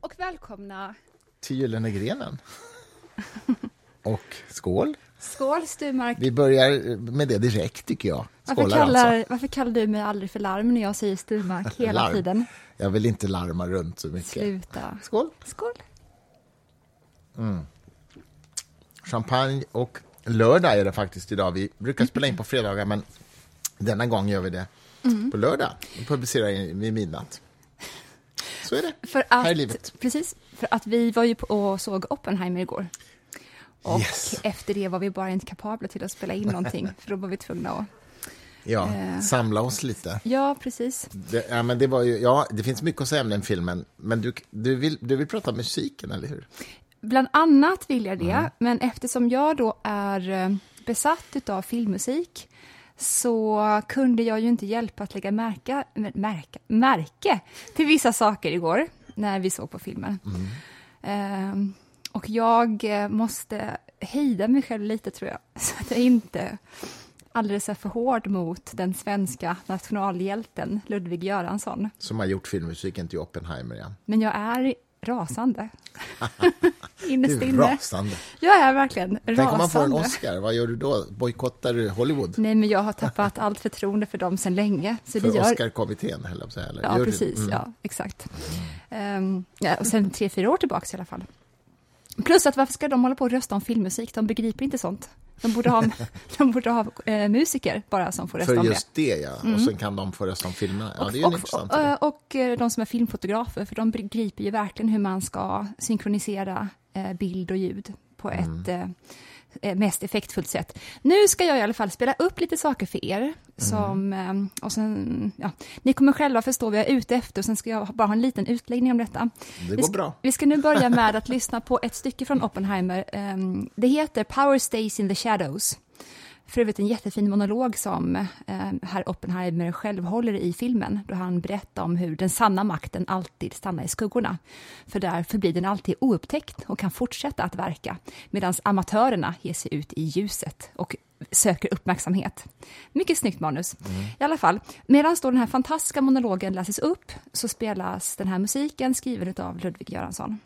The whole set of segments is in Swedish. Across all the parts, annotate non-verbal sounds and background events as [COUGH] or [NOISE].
och välkomna. Till Gyllene grenen. [LAUGHS] Och skål. Skål Sturmark. Vi börjar med det direkt tycker jag. Varför kallar, alltså. varför kallar du mig aldrig för larm när jag säger Sturmark [LAUGHS] hela Larm. tiden? Jag vill inte larma runt så mycket. Sluta. Skål. Skål. Champagne och lördag är det faktiskt idag. Vi brukar spela in på fredagar men denna gång gör vi det Mm. på lördag. Vi publicerar vid midnatt. Så är det. För Här är att, livet. precis, för att vi var ju på och såg Oppenheimer igår. Och Yes. efter det var vi bara inte kapabla till att spela in någonting, [LAUGHS] för då var vi tvungna att... Ja, Eh. samla oss lite. Ja, precis. Det, ja, men det, var ju, ja, det finns mycket att säga om den filmen, men du, du, vill, du vill prata om musiken, eller hur? Bland annat vill jag det, Mm. men eftersom jag då är eh, besatt av filmmusik så kunde jag ju inte hjälpa att lägga märka, märka, märke till vissa saker igår när vi såg på filmen. Mm. Ehm, och jag eh, måste hejda mig själv lite tror jag, [LAUGHS] så att jag inte alldeles är för hård mot den svenska nationalhjälten Ludvig Göransson. Som har gjort filmmusiken till Oppenheimer, ja. Men jag är rasande. [LAUGHS] Innerst är inne. rasande. Jag är verkligen rasande. Tänk om man får en Oscar, vad gör du då? Bojkottar du Hollywood? Nej, men jag har tappat allt förtroende för dem sedan länge. Så För gör... Oscar-kommittén, höll jag på att säga. Ja, Gör precis. Mm. Ja, exakt. Ehm, ja, och sen tre, fyra år tillbaka i alla fall. Plus att varför ska de hålla på och rösta om filmmusik? De begriper inte sånt. De borde ha, [LAUGHS] de borde ha eh, musiker bara som får rösta För om just det, ja. Och sen kan de få rösta om filmerna. Ja, det är intressant och, idé. och, och eh, de som är filmfotografer, för de begriper ju verkligen hur man ska synkronisera eh, bild och ljud på Mm. ett eh, eh, mest effektfullt sätt. Nu ska jag i alla fall spela upp lite saker för er. Som, eh, och sen, ja, ni kommer själva förstå vad jag är ute efter och sen ska jag bara ha en liten utläggning om detta. Det Vi går ska, bra. vi ska nu börja med att [LAUGHS] lyssna på ett stycke från Oppenheimer. Ehm, Det heter Power Stays in the Shadows. För övrigt en jättefin monolog som eh, herr Oppenheimer själv håller i filmen, då han berättar om hur den sanna makten alltid stannar i skuggorna. För därför blir den alltid oupptäckt och kan fortsätta att verka, medan amatörerna ger sig ut i ljuset och söker uppmärksamhet. Mycket snyggt manus. I alla fall, medan då den här fantastiska monologen läses upp så spelas den här musiken skriven av Ludvig Göransson.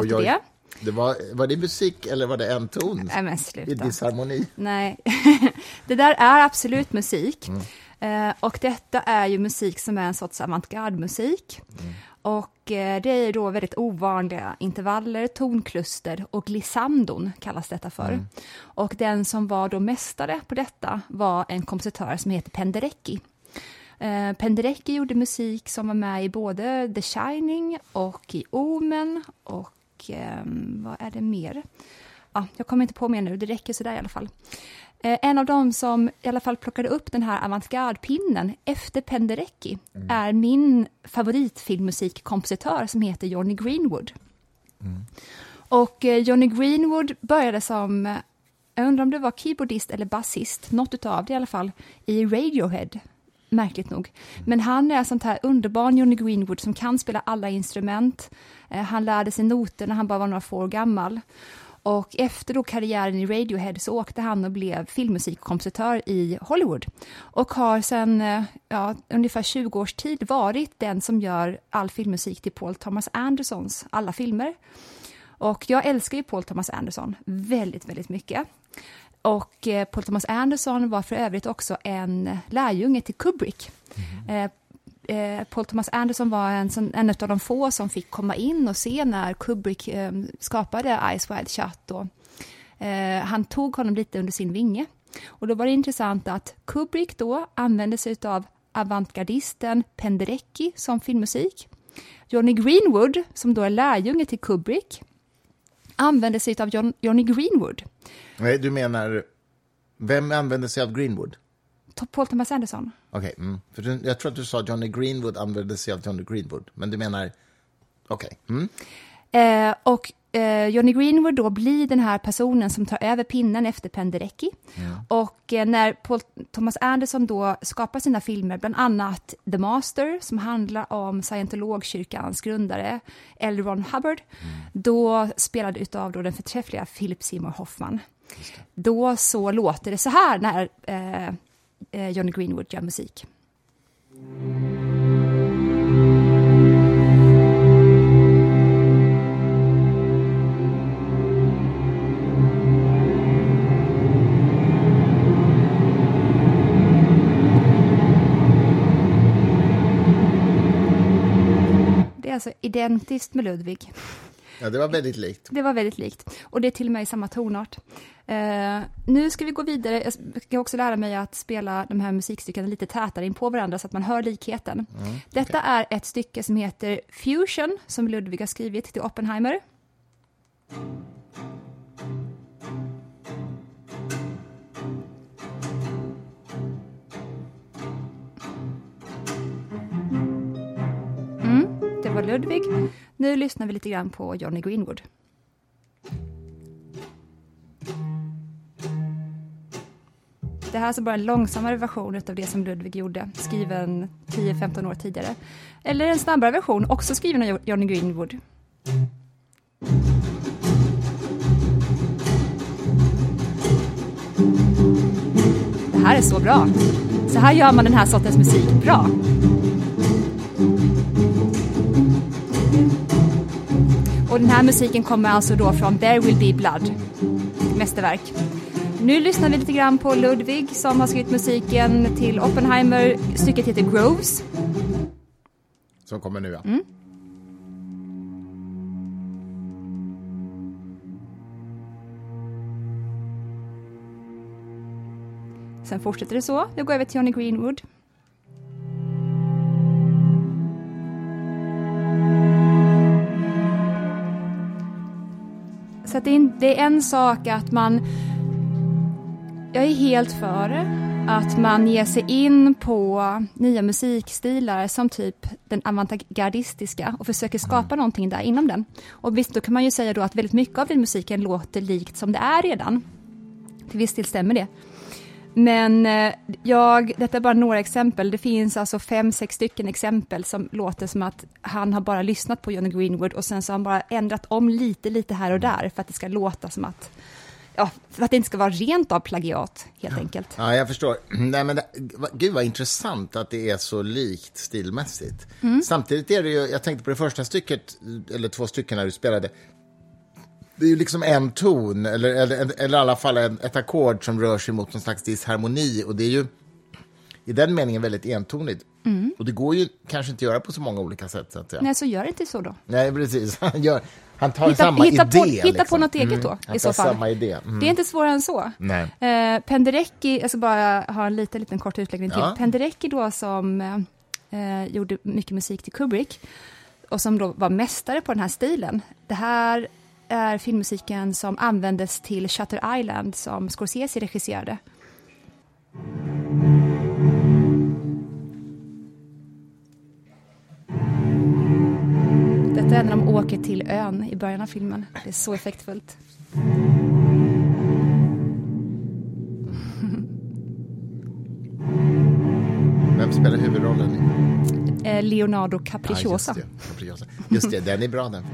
Oj, oj. det. det var, var det musik eller var det en ton Nej men i sluta. disharmoni? Nej, [LAUGHS] det där är absolut musik. Eh, och detta är ju musik som är en sorts avantgarde-musik. Och eh, det är då väldigt ovanliga intervaller, tonkluster och glissandon kallas detta för. Och den som var då mästare på detta var en kompositör som heter Penderecki. Eh, Penderecki gjorde musik som var med i både The Shining och i Omen och ehm, vad är det mer? Ja, jag kommer inte på mer nu, det räcker sådär i alla fall. Eh, en av dem som i alla fall plockade upp den här avantgarde-pinnen efter Penderecki är min favoritfilmmusikkompositör som heter Johnny Greenwood. Och eh, Johnny Greenwood började som, eh, jag undrar om det var keyboardist eller basist, något utav det i alla fall, i Radiohead. Märkligt nog. Men han är sånt här underbarn Johnny Greenwood som kan spela alla instrument. Eh, han lärde sig noter när han bara var några få år gammal. Och efter då karriären i Radiohead så åkte han och blev filmmusikkompositör i Hollywood. Och har sedan eh, ja, ungefär 20 års tid varit den som gör all filmmusik till Paul Thomas Andersons alla filmer. Och jag älskar ju Paul Thomas Anderson väldigt, väldigt mycket. Och eh, Paul Thomas Anderson var för övrigt också en lärjunge till Kubrick. Eh, Paul Thomas Anderson var en, sån, en av de få som fick komma in och se när Kubrick eh, skapade Eyes Wide Shut. Och, han tog honom lite under sin vinge. Och då var det intressant att Kubrick då använde sig av avantgardisten Penderecki som filmmusik. Johnny Greenwood, som då är lärjunge till Kubrick, använde sig av John, Johnny Greenwood. Nej, du menar, vem använde sig av Greenwood? Paul Thomas Anderson. Okej, mm. För jag tror att du sa Johnny Greenwood använde sig av Johnny Greenwood, men du menar, okej. Mm. Eh, och eh, Johnny Greenwood då blir den här personen som tar över pinnen efter Penderecki. Och eh, när Paul Thomas Anderson då skapar sina filmer, bland annat The Master, som handlar om scientologkyrkans grundare L. Ron Hubbard, då spelad utav då den förträffliga Philip Seymour Hoffman. Då så låter det så här när eh, eh, Johnny Greenwood gör musik. Det är alltså identiskt med Ludvig. Ja, det var väldigt likt. Det var väldigt likt. Och det är till och med i samma tonart. Eh, nu ska vi gå vidare. Jag ska också lära mig att spela de här musikstyckena lite tätare in på varandra så att man hör likheten. Detta är ett stycke som heter Fusion, som Ludvig har skrivit till Oppenheimer. Mm, det var Ludvig. Nu lyssnar vi lite grann på Johnny Greenwood. Det här är alltså bara en långsammare version av det som Ludvig gjorde, skriven 10-15 år tidigare. Eller en snabbare version, också skriven av Johnny Greenwood. Det här är så bra. Så här gör man den här sortens musik bra. Och den här musiken kommer alltså då från There Will Be Blood, mästerverk. Nu lyssnar vi lite grann på Ludwig som har skrivit musiken till Oppenheimer. Stycket heter Groves. Som kommer nu, ja. Mm. Sen fortsätter det så. Jag går över till Johnny Greenwood. Så att det, är, det är en sak att man... Jag är helt för det. Att man ger sig in på nya musikstilar som typ den avantgardistiska och försöker skapa någonting där inom den. Och visst, då kan man ju säga då att väldigt mycket av den musiken låter likt som det är redan. Till viss del stämmer det. Men eh, jag, detta är bara några exempel. Det finns alltså fem, sex stycken exempel som låter som att han har bara lyssnat på Johnny Greenwood och sen så har han bara ändrat om lite, lite här och där för att det ska låta som att Ja, för att det inte ska vara rent av plagiat, helt ja. enkelt. Ja, jag förstår. [CLEARS THROAT] Nej, men det, gud vad intressant att det är så likt stilmässigt. Mm. Samtidigt är det ju, jag tänkte på det första stycket, eller två stycken när du spelade, det är ju liksom en ton, eller, eller, eller i alla fall en, ett ackord som rör sig mot någon slags disharmoni. Och det är ju i den meningen väldigt entonigt. Mm. Och det går ju kanske inte att göra på så många olika sätt. Så att säga. Nej, så gör det inte så då. Nej, precis. [LAUGHS] Han, gör, han tar hitta, samma hitta idé. På, hitta liksom. på något eget mm. då, han i så fall. samma idé. Mm. Det är inte svårare än så. Nej. Eh, Penderecki, jag ska bara ha en liten, liten kort utläggning till. Ja. Penderecki då som eh, gjorde mycket musik till Kubrick och som då var mästare på den här stilen. Det här är filmmusiken som användes till Shutter Island som Scorsese regisserade. Detta är när de åker till ön i början av filmen. Det är så effektfullt. Vem spelar huvudrollen? Eh, Leonardo Capricciosa. Ja, just, det. Capricciosa. just det, den är bra den.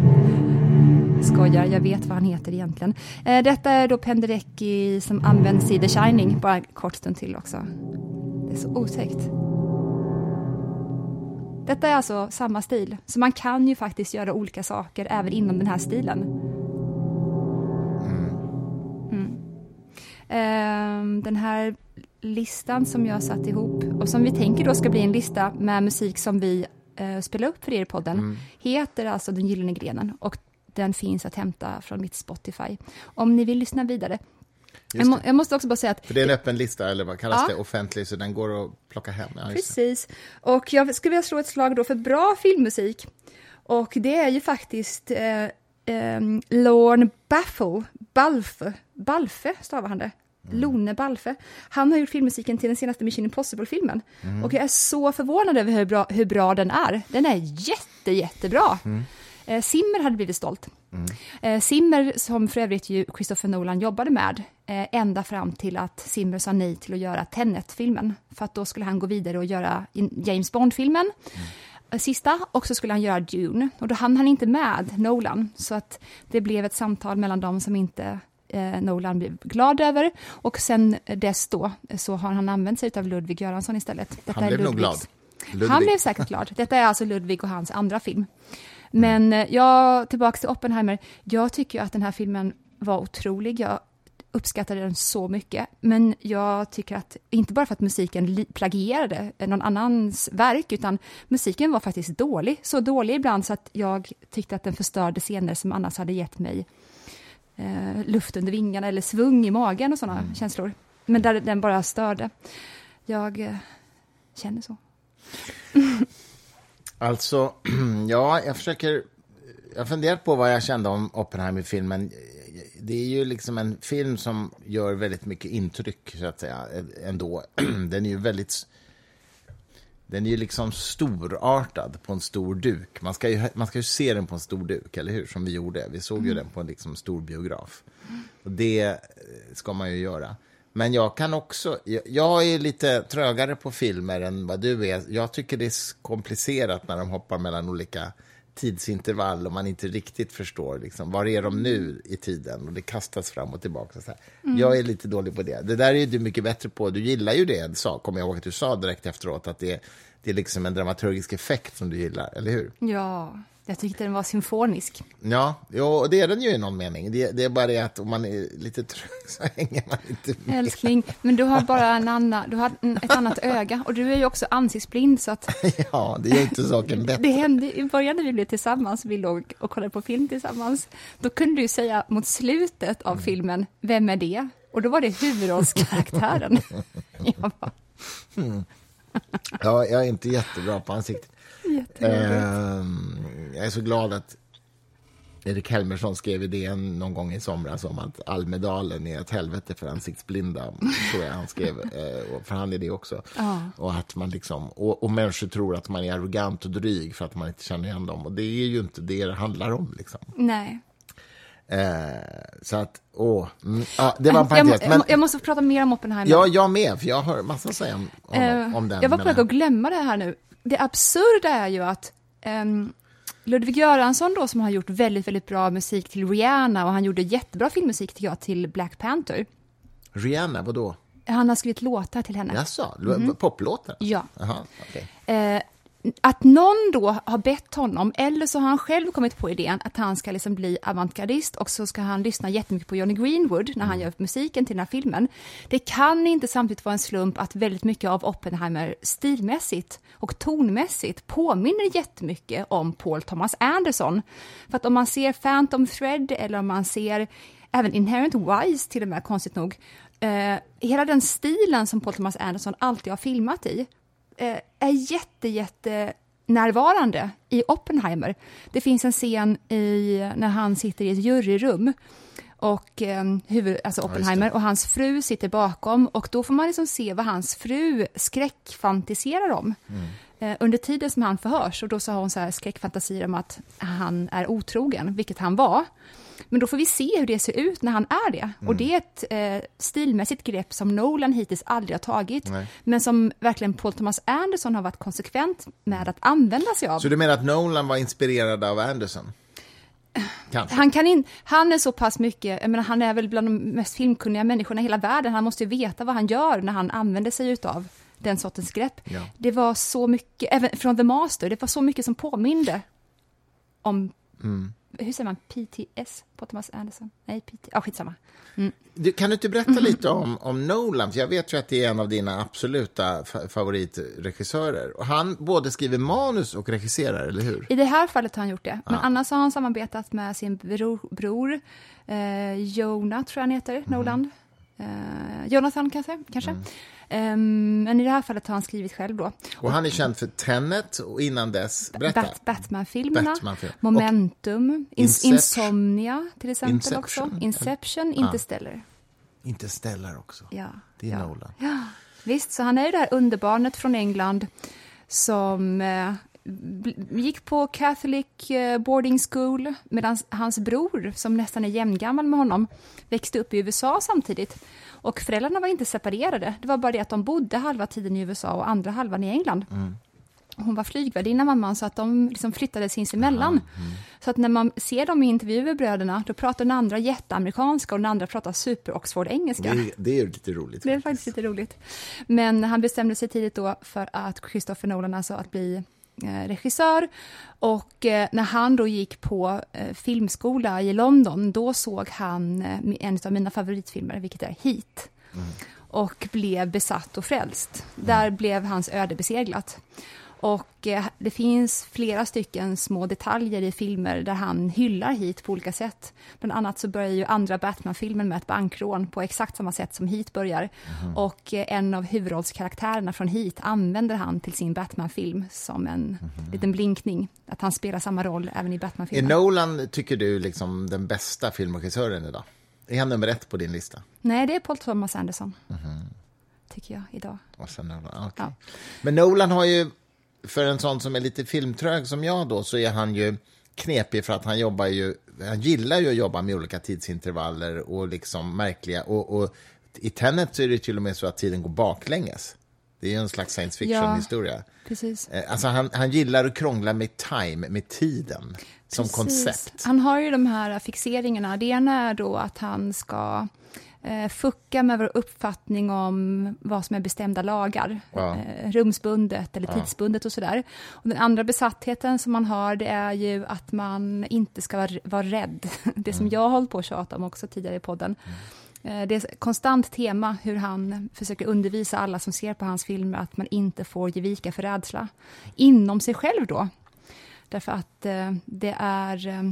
Skojar, jag vet vad han heter egentligen. Eh, detta är då Penderecki som används i The Shining, bara en kort stund till också. Det är så otäckt. Detta är alltså samma stil, så man kan ju faktiskt göra olika saker även inom den här stilen. Mm. Eh, den här listan som jag satt ihop och som vi tänker då ska bli en lista med musik som vi eh, spelar upp för er i podden, Mm. heter alltså Den gyllene grenen och den finns att hämta från mitt Spotify. Om ni vill lyssna vidare. Jag, må, jag måste också bara säga att För det är en öppen lista, eller vad kallas Ja. det? Offentlig, så den går att plocka hem. Ja. Precis. Och jag skulle vilja slå ett slag då för bra filmmusik. Och det är ju faktiskt eh, eh, Lorne Baffle, Balfe, Balfe stavar han det. Lone Balfe. Han har gjort filmmusiken till den senaste Mission Impossible-filmen. Och jag är så förvånad över hur bra, hur bra den är. Den är jätte, jättebra. Eh, Simmer hade blivit stolt. Eh, Simmer, som för övrigt ju Christopher Nolan jobbade med, eh, ända fram till att Simmer sa nej till att göra Tenet-filmen. För att då skulle han gå vidare och göra James Bond-filmen, eh, sista, och så skulle han göra Dune. Och då hann han inte med Nolan, så att det blev ett samtal mellan dem som inte eh, Nolan blev glad över. Och sen dess då eh, så har han använt sig av Ludvig Göransson istället. Detta Han är blev nog glad. Ludvig. Han blev säkert glad. Detta är alltså Ludvig och hans andra film. Men eh, jag, tillbaka till Oppenheimer, jag tycker att den här filmen var otrolig. Jag uppskattade den så mycket. Men jag tycker att, inte bara för att musiken plagierade någon annans verk, utan musiken var faktiskt dålig. Så dålig ibland så att jag tyckte att den förstörde scener som annars hade gett mig eh, luft under vingarna eller svung i magen och sådana känslor. Men där den bara störde. Jag eh, känner så. [LAUGHS] Alltså, [CLEARS THROAT] ja, jag försöker... Jag har funderat på vad jag kände om Oppenheimer-filmen. Det är ju liksom en film som gör väldigt mycket intryck, så att säga, ändå. [CLEARS THROAT] Den är ju väldigt... Den är ju liksom storartad på en stor duk. Man ska, ju, man ska ju se den på en stor duk, eller hur? Som vi gjorde. Vi såg ju den på en liksom stor biograf. Och det eh, ska man ju göra. Men jag kan också... Jag, är lite trögare på filmer än vad du är. Jag tycker det är komplicerat när de hoppar mellan olika tidsintervall och man inte riktigt förstår liksom, var är de nu i tiden och det kastas fram och tillbaka. Så här. Jag är lite dålig på det. Det där är du mycket bättre på. Du gillar ju det, sa, kommer jag ihåg att du sa direkt efteråt, att det, det är liksom en dramaturgisk effekt som du gillar, eller hur? Ja, jag tyckte den var symfonisk. Ja, jo, och det är den ju i någon mening. Det, det är bara det att om man är lite trög så [LAUGHS] hänger man inte med. Älskling, men du har bara en annan, du har ett annat öga och du är ju också ansiktsblind så att [LAUGHS] Ja, det gör inte saken bättre. det hände i början när vi blev tillsammans, vi låg och kollade på film tillsammans, då kunde du säga mot slutet av filmen, vem är det? Och då var det huvudrollskaraktären. [LAUGHS] Jag bara, Ja, jag är inte jättebra på ansiktet. jätteroligt. Jag är så glad att Erik Helmersson skrev i DN någon gång i somras om att Almedalen är ett helvete för ansiktsblinda. Så jag han skrev, [LAUGHS] eh, för han är det också. Ja. Och, att man liksom, och, och människor tror att man är arrogant och dryg för att man inte känner igen dem. Och det är ju inte det det handlar om. Liksom. Nej. Eh, så att, åh, mm, ja, det var en jag, parentes. Men, jag måste prata mer om Oppenheimer. ja, jag med, för jag har massa att säga om, om, Eh, om den. jag var på väg att glömma det här nu. Det absurda är ju att ehm, Ludvig Göransson då som har gjort väldigt, väldigt bra musik till Rihanna och han gjorde jättebra filmmusik tycker jag till Black Panther. Rihanna, vadå? Han har skrivit låtar till henne. Jaså, Mhm. poplåtar? Ja. Jaha, okej. Eh, att någon då har bett honom, eller så har han själv kommit på idén att han ska liksom bli avantgardist och så ska han lyssna jättemycket på Johnny Greenwood när han gör musiken till den här filmen. Det kan inte samtidigt vara en slump att väldigt mycket av Oppenheimer stilmässigt och tonmässigt påminner jättemycket om Paul Thomas Anderson. För att om man ser Phantom Thread eller om man ser även Inherent Wise till och med, konstigt nog, eh, hela den stilen som Paul Thomas Anderson alltid har filmat i, är jätte, jätte närvarande i Oppenheimer. Det finns en scen i, när han sitter i ett juryrum och eh, huvud, alltså Oppenheimer och hans fru sitter bakom och då får man liksom se vad hans fru skräckfantiserar om eh, under tiden som han förhörs och då så har hon så här skräckfantasier om att han är otrogen, vilket han var. Men då får vi se hur det ser ut när han är det. Och det är ett eh, stilmässigt grepp som Nolan hittills aldrig har tagit, Nej. men som verkligen Paul Thomas Anderson har varit konsekvent med att använda sig av. Så du menar att Nolan var inspirerad av Anderson? Kanske. Han, kan in, han är så pass mycket, jag menar, han är väl bland de mest filmkunniga människorna i hela världen, han måste ju veta vad han gör när han använder sig av den sortens grepp. Ja. Det var så mycket, även från The Master, det var så mycket som påminde om, hur säger man, PTS på Thomas Anderson? Nej, PT, ja skitsamma. Du, kan du inte berätta [CLEARS THROAT] lite om, om Nolan? För jag vet ju att det är en av dina absoluta fa- favoritregissörer. Och han både skriver manus och regisserar, eller hur? I det här fallet har han gjort det, men annars har han samarbetat med sin bror, bror eh, Jonah, tror jag han heter, Nolan. Eh, Jonathan kanske, kanske. Ehm, men i det här fallet har han skrivit själv då. Och han är känd för Tenet och innan dess, berätta. Bat- Batman-filmerna, Batman-film. Momentum, In- Inception. Insomnia till exempel Inception. också. Inception, Interstellar. Interstellar också. Ja, Det är ja. Nolan. Ja, visst, så han är ju det här underbarnet från England som eh, gick på Catholic eh, boarding school medan hans bror, som nästan är jämngammal med honom, växte upp i USA samtidigt. Och föräldrarna var inte separerade, det var bara det att de bodde halva tiden i USA och andra halvan i England. Mm. Hon var flygvärdinna, mamman, så att de liksom flyttade sinsemellan. Mm. Så att när man ser dem i intervjuer, bröderna, då pratar den andra jätteamerikanska och den andra pratar super-Oxford-engelska. Det, det, är lite roligt. Det är faktiskt lite roligt. Men han bestämde sig tidigt då för att Christopher Nolan, alltså att bli regissör. Och eh, när han då gick på eh, filmskola i London, då såg han en av mina favoritfilmer, vilket är Heat. Mm. Och blev besatt och frälst. Mm. Där blev hans öde beseglat. Och eh, det finns flera stycken små detaljer i filmer där han hyllar hit på olika sätt. Bland annat så börjar ju andra Batman-filmen med ett bankrån på exakt samma sätt som Heat börjar. Mm. Och eh, en av huvudrollskaraktärerna från Heat använder han till sin Batman-film som en mm. liten blinkning. Att han spelar samma roll även i Batman-filmen. Är Nolan, tycker du, liksom den bästa filmregissören idag? Är han nummer ett på din lista? Nej, det är Paul Thomas Anderson. Mm. Tycker jag, idag. Och sen Nolan, okay. ja. Men Nolan har ju för en sån som är lite filmtrög som jag då, så är han ju knepig för att han jobbar ju, han gillar ju att jobba med olika tidsintervaller och liksom märkliga, och, och i Tenet så är det till och med så att tiden går baklänges. Det är ju en slags science fiction-historia. Ja, precis. Eh, alltså han, han gillar att krångla med time, med tiden, som precis. koncept. Han har ju de här fixeringarna. Det ena är då att han ska eh, fucka med vår uppfattning om vad som är bestämda lagar, ja. eh, rumsbundet eller tidsbundet och sådär. Och den andra besattheten som man har, det är ju att man inte ska vara, vara rädd. [LAUGHS] Det som mm. jag har hållit på att tjata om också tidigare i podden. Mm. Eh, det är ett konstant tema hur han försöker undervisa alla som ser på hans filmer att man inte får ge vika för rädsla. Inom sig själv då. Därför att eh, det är... Eh,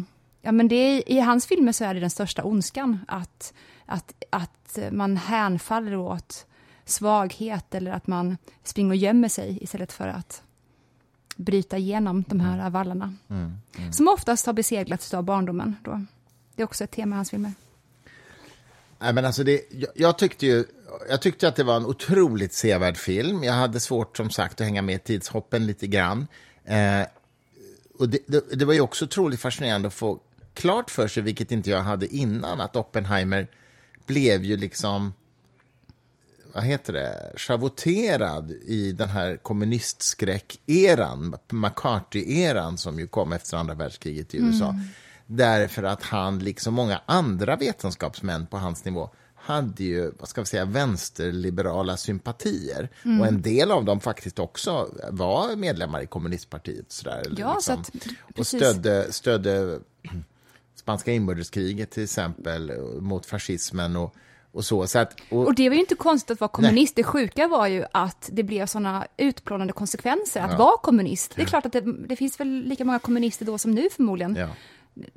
ja, men det är, I hans filmer så är det den största ondskan att att, att man hänfaller åt svaghet eller att man springer och gömmer sig istället för att bryta igenom de här mm. vallarna. Mm, mm. Som oftast har beseglats av barndomen. Då. Det är också ett tema i hans filmer. Nej, men alltså det, jag, jag, tyckte ju, jag tyckte att det var en otroligt sevärd film. Jag hade svårt som sagt att hänga med i tidshoppen lite grann. Eh, och det, det, det, var ju också otroligt fascinerande att få klart för sig, vilket inte jag hade innan, att Oppenheimer blev ju liksom vad heter det, schavoterad i den här kommunistskräck-eran, McCarthy-eran som ju kom efter andra världskriget i USA. Mm. Därför att han, liksom många andra vetenskapsmän på hans nivå, hade ju, vad ska vi säga, vänsterliberala sympatier. Mm. Och en del av dem faktiskt också var medlemmar i kommunistpartiet. Sådär, ja, liksom. så att, och stödde, stödde spanska inbördeskriget till exempel, mot fascismen och, och så. så att, och, och, det var ju inte konstigt att vara kommunist, nej. det sjuka var ju att det blev sådana utplånande konsekvenser att ja. vara kommunist. Det är klart att det, det, finns väl lika många kommunister då som nu förmodligen. Ja.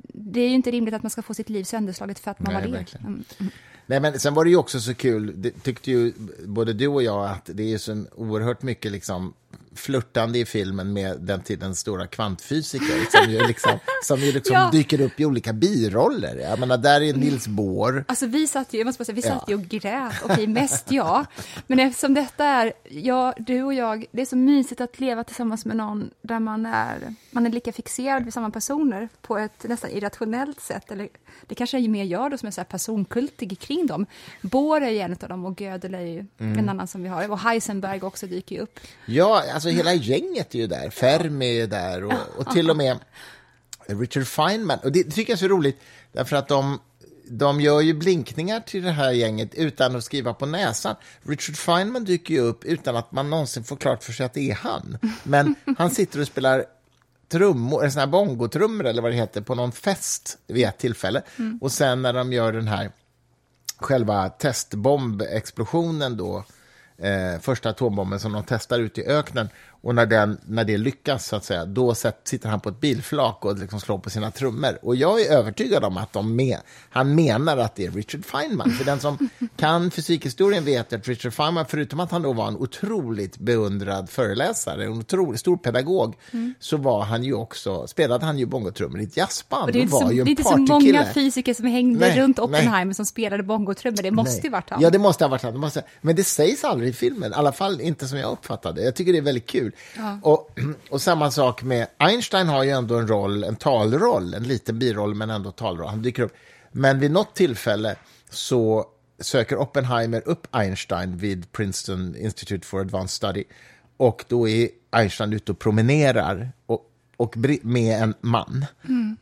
Det är ju inte rimligt att man ska få sitt liv sönderslaget för att man nej, var det. Mm. Nej, men sen var det ju också så kul, det tyckte ju både du och jag att det är så oerhört mycket liksom flörtande i filmen med den tidens stora kvantfysiker som ju liksom, som ju liksom [LAUGHS] ja. dyker upp i olika biroller. Jag menar, där är Nils Bohr. Alltså vi satt ju, jag måste bara säga, vi satt ju och grät, okej, mest jag. Men eftersom detta är, jag, du och jag, det är så mysigt att leva tillsammans med någon där man är, man är lika fixerad vid samma personer på ett nästan irrationellt sätt. Eller det kanske är mer jag då som är så här personkultig kring dem. Bohr är ju en av dem och Gödel är ju mm. en annan som vi har. Och Heisenberg också dyker ju upp. Ja, alltså Alltså, hela gänget är ju där. Fermi är där och, och till och med Richard Feynman. Och det tycker jag är så roligt, därför att de, de gör ju blinkningar till det här gänget utan att skriva på näsan. Richard Feynman dyker ju upp utan att man någonsin får klart för sig att det är han. Men han sitter och spelar trummor, eller såna här bongotrummor eller vad det heter, på någon fest vid ett tillfälle. Mm. Och sen när de gör den här själva testbombexplosionen då, eh, första atombomben som de testar ut i öknen, och när, den, när det lyckas, så att säga, då sitter han på ett bilflak och liksom slår på sina trummor. Och jag är övertygad om att de med, han menar att det är Richard Feynman. För den som [LAUGHS] kan fysikhistorien vet att Richard Feynman, förutom att han då var en otroligt beundrad föreläsare, en otroligt stor pedagog, mm. så var han ju också, spelade han ju bongotrummor i ett jazzband. det är, inte, så, det är inte så många fysiker som hängde nej, runt Oppenheimer nej. som spelade bongotrummor. Det måste nej. ju varit han. Ja, det måste ha varit han. Det måste, men det sägs aldrig i filmen. I alla fall inte som jag uppfattade. Jag tycker det är väldigt kul. Ja. Och, och samma sak med Einstein har ju ändå en roll, en talroll, en liten biroll men ändå talroll. Han dyker upp. Men vid något tillfälle så söker Oppenheimer upp Einstein vid Princeton Institute for Advanced Study. Och då är Einstein ute och promenerar och, och med en man. Mm.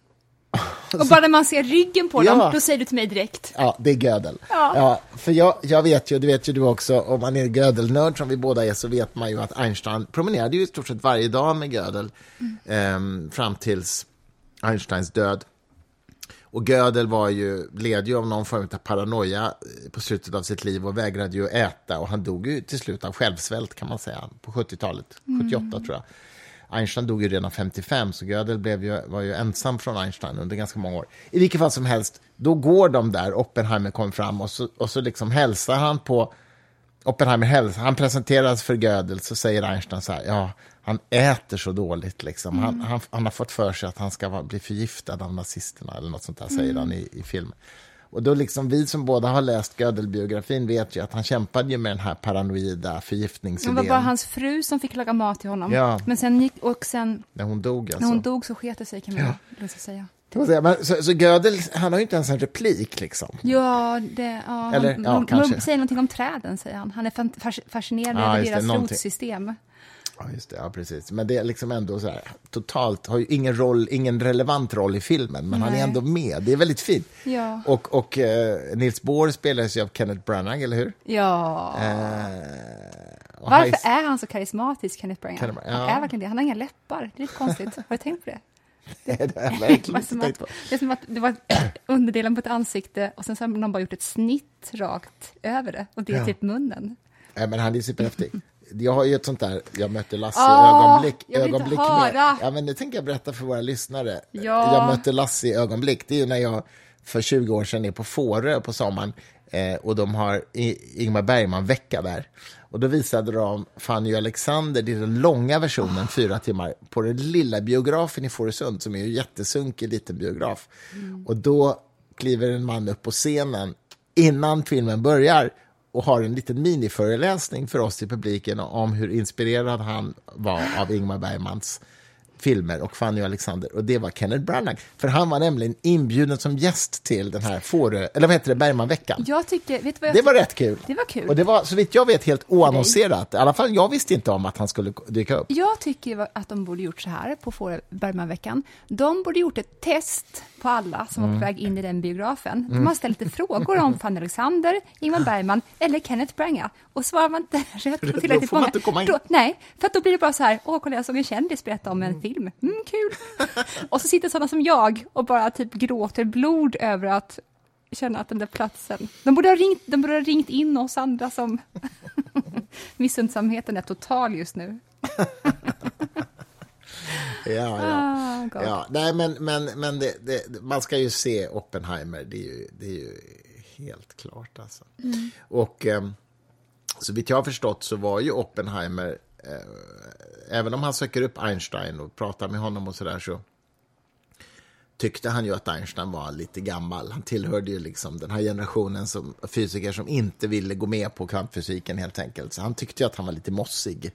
Och bara när man ser ryggen på dem, då säger du till mig direkt. Ja, det är Gödel. Ja. ja för jag, jag vet ju, det vet ju du också, om man är Gödel-nörd som vi båda är, så vet man ju att Einstein promenerade ju i stort sett varje dag med Gödel mm. eh, fram tills Einsteins död. Och Gödel var ju, led ju av någon form av paranoia eh, på slutet av sitt liv och vägrade ju äta och han dog ju till slut av självsvält kan man säga, på 70-talet, 78 mm. tror jag. Einstein dog ju redan 55, så Gödel blev ju, var ju ensam från Einstein under ganska många år. I vilket fall som helst, då går de där, Oppenheimer kommer fram och så, och så liksom hälsar han på Oppenheimer hälsar, han presenteras för Gödel, så säger Einstein så här, ja, han äter så dåligt liksom. Han, mm. han, han, har fått för sig att han ska bli förgiftad av nazisterna eller något sånt där, säger mm. han i, i filmen. Och då liksom vi som båda har läst Gödel-biografin vet ju att han kämpade ju med den här paranoida förgiftningsidén. Det var bara hans fru som fick laga mat till honom. Ja. Men sen gick, och sen... När hon dog alltså. När hon dog så sket det sig kan man ja. säga. Men, så, så Gödel, han har ju inte ens en replik liksom. Ja, det, ja, Eller, han, ja, kanske. säger någonting om träden, säger han. Han är fascinerad ja, över deras rotsystem. Ja, just det. Ja, precis. Men det är liksom ändå så här, totalt, har ju ingen roll, ingen relevant roll i filmen, men Nej. han är ändå med. Det är väldigt fint. Ja. Och, och uh, Nils Bohr spelas ju av Kenneth Branagh, eller hur? Ja. Uh, Varför är han så karismatisk, Kenneth Branagh? Kenneth, ja. Han är verkligen det. Han har inga läppar. Det är lite konstigt. [LAUGHS] Har du tänkt på det? Det, det inte tänkt på. Det är som att det var [CLEARS THROAT] underdelen på ett ansikte och sen så har någon bara gjort ett snitt rakt över det och det är ja. typ munnen. Ja, men han är superhäftig jag har ju ett sånt där, jag mötte Lasse oh, ögonblick. Jag vill ögonblick. Med, ja, men det tänker jag berätta för våra lyssnare. Ja. Jag mötte Lasse i ögonblick. Det är ju när jag för 20 år sedan är på Fårö på sommaren eh, och de har Ingmar Bergman-vecka där. Och då visade de Fanny och Alexander, det är den långa versionen, oh. fyra timmar, på den lilla biografen i Fårösund, som är en jättesunkig liten biograf. Mm. Och då kliver en man upp på scenen innan filmen börjar och har en liten miniföreläsning för oss i publiken om hur inspirerad han var av Ingmar Bergmans filmer och Fanny och Alexander och det var Kenneth Branagh. För han var nämligen inbjuden som gäst till den här Fårö, eller vad heter det, Bergmanveckan. Jag tycker, vet vad jag det var rätt kul. Det var kul. Och det var så vitt jag vet helt oannonserat. I alla fall jag visste inte om att han skulle dyka upp. Jag tycker att de borde gjort så här på Fårö Bergmanveckan. De borde gjort ett test på alla som mm. var på väg in i den biografen. De har ställt lite frågor om Fanny Alexander, Ingmar Bergman eller Kenneth Branagh. Och svarar man inte rätt på [LAUGHS] tillräckligt många... Inte komma in. Då, nej, för då blir det bara så här, åh, kolla jag såg en kändis berätta om en film. Mm, kul. och så sitter sådana som jag och bara typ gråter blod över att känna att den där platsen... De borde ha ringt, de borde ha ringt in oss andra som... [LAUGHS] Missundsamheten är total just nu. [LAUGHS] ja, ja. Ah, ja. Nej, men, men, men det, det, man ska ju se Oppenheimer, det är ju, det är ju helt klart. Alltså. Mm. Och eh, så vitt jag har förstått så var ju Oppenheimer även om han söker upp Einstein och pratar med honom och sådär så tyckte han ju att Einstein var lite gammal. Han tillhörde ju liksom den här generationen som fysiker som inte ville gå med på kvantfysiken helt enkelt. Så han tyckte ju att han var lite mossig.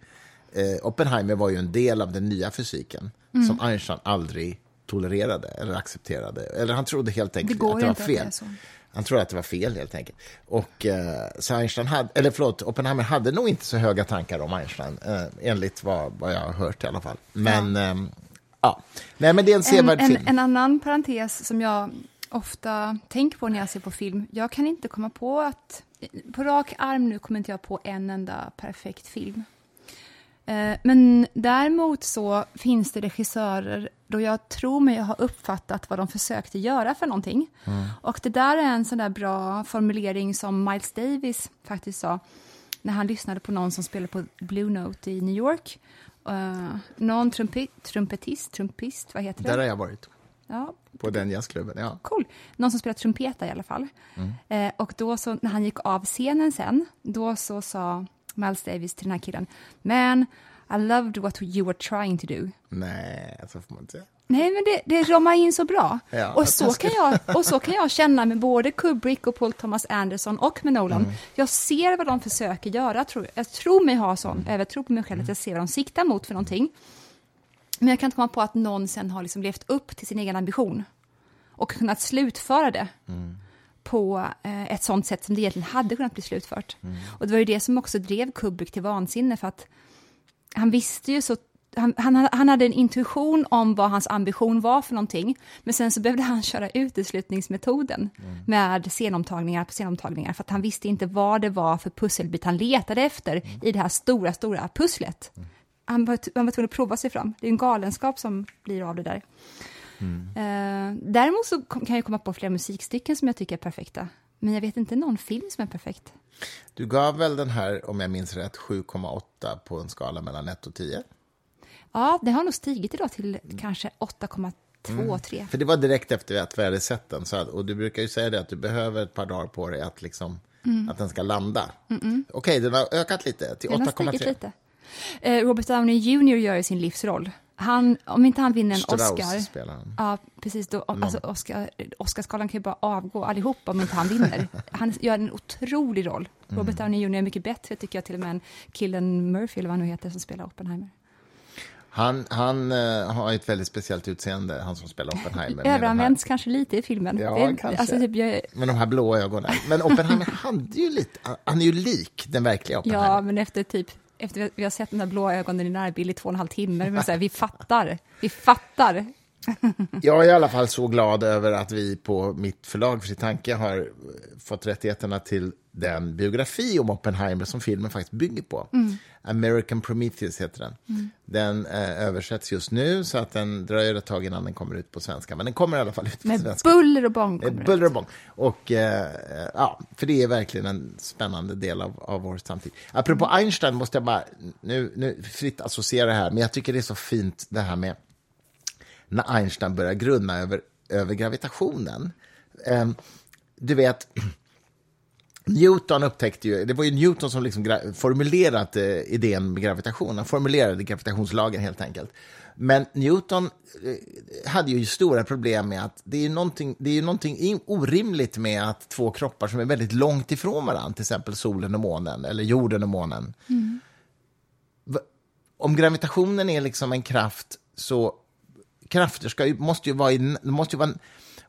Eh, Oppenheimer var ju en del av den nya fysiken mm. som Einstein aldrig tolererade eller accepterade. Eller han trodde helt enkelt det att det var fel. Det han trodde att det var fel helt enkelt. Och eh, så Einstein hade, eller förlåt, Oppenheimer hade nog inte så höga tankar om Einstein, eh, enligt vad, vad jag har hört i alla fall. Men ja, eh, ja. Nej, men det är en sevärd film. En, en annan parentes som jag ofta tänker på när jag ser på film, jag kan inte komma på att, på rak arm nu kommer inte jag på en enda perfekt film. Eh, men däremot så finns det regissörer då jag tror mig ha uppfattat vad de försökte göra för någonting. Mm. Och det där är en sån där bra formulering som Miles Davis faktiskt sa när han lyssnade på någon som spelade på Blue Note i New York. Uh, någon trumpet, trumpetist, trumpist, vad heter det? Där har jag varit. Ja. På den jazzklubben, ja. Cool. Någon som spelar trumpeta i alla fall. Mm. Eh, och då så, när han gick av scenen sen, då så sa Miles Davis till den här killen, men I loved what you were trying to do. Nej, så får man inte säga. Nej, men det, det ramar in så bra. [LAUGHS] Ja, och, så kan jag, och så kan jag känna med både Kubrick och Paul Thomas Anderson och med Nolan. Mm. Jag ser vad de försöker göra. Tror, jag tror mig ha sån Mm. övertro på mig själv att jag ser vad de siktar mot för någonting. Men jag kan inte komma på att någon sen har liksom levt upp till sin egen ambition och kunnat slutföra det Mm. På eh, ett sånt sätt som det egentligen hade kunnat bli slutfört. Och det var ju det som också drev Kubrick till vansinne för att han visste ju så han, han, han hade en intuition om vad hans ambition var för någonting, men sen så behövde han [LAUGHS] köra uteslutningsmetoden med scenomtagningar på scenomtagningar, för att han visste inte vad det var för pusselbit han letade efter i det här stora, stora pusslet. Han var, han var tvungen att prova sig fram. Det är en galenskap som blir av det där. Eh, däremot så kan jag komma på flera musikstycken som jag tycker är perfekta, men jag vet inte någon film som är perfekt. Du gav väl den här, om jag minns rätt, 7,8 på en skala mellan 1 och 10? Ja, det har nog stigit idag till kanske 8,2, 3. För det var direkt efter att vi hade sett den. Så att, och du brukar ju säga det att du behöver ett par dagar på dig att, liksom, Mm. att den ska landa. Okej, den har ökat lite till Den har stigit 8,3. lite. Eh, Robert Downey Jr gör ju sin livsroll. Han, om inte han vinner en Strauss Oscar, spelar han. ja precis, då, alltså Oscar, Oscarsgalan kan ju bara avgå allihop om inte han vinner. [LAUGHS] Han gör en otrolig roll. Mm. Robert Downey Jr är mycket bättre tycker jag till och än killen Murphy eller vad han nu heter som spelar Oppenheimer. Han, han eh, har ett väldigt speciellt utseende, han som spelar Oppenheimer. Överanvänds kanske lite i filmen. Ja, Det kanske. Alltså, typ, jag, Med de här blå ögonen. Men Oppenheimer hade ju lite, han är ju lik den verkliga Oppenheimer. ja, men efter typ efter vi- har sett de där blå ögonen i närbild i två och en halv timme, men så här, vi fattar, vi fattar. Jag är i alla fall så glad över att vi på mitt förlag Fri Tanke har fått rättigheterna till den biografi om Oppenheimer som filmen faktiskt bygger på. American Prometheus heter den. Den eh, översätts just nu så att den dröjer ett tag innan den kommer ut på svenska. Men den kommer i alla fall ut på Med svenska. buller och bång det. Buller och bång. Och, eh, ja, för det är verkligen en spännande del av, av vår samtid. Apropå Einstein måste jag bara, nu, nu fritt associera här, men jag tycker det är så fint det här med när Einstein börjar grunna över, över gravitationen. Eh, du vet, [CLEARS THROAT] Newton upptäckte ju, det var ju Newton som liksom formulerat eh, idén med gravitation, han formulerade gravitationslagen helt enkelt. Men Newton eh, hade ju stora problem med att det är ju någonting, det är ju någonting in- orimligt med att två kroppar som är väldigt långt ifrån varandra, till exempel solen och månen, eller jorden och månen. Va- Om gravitationen är liksom en kraft så krafter ska ju, måste ju vara, i, måste ju vara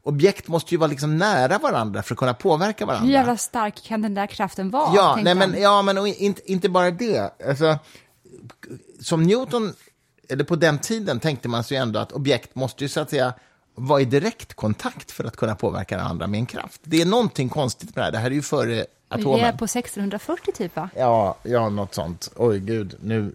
objekt måste ju vara liksom nära varandra för att kunna påverka varandra. Hur jävla stark kan den där kraften vara? Ja, nej, men, han. ja, men inte, inte bara det. Alltså, som Newton, eller på den tiden tänkte man sig ändå att objekt måste ju så att säga vara i direkt kontakt för att kunna påverka varandra med en kraft. Det är någonting konstigt med det här. Det här är ju före Vi är atomen. på 1640 typ va? Ja, ja, något sånt. Oj, gud, nu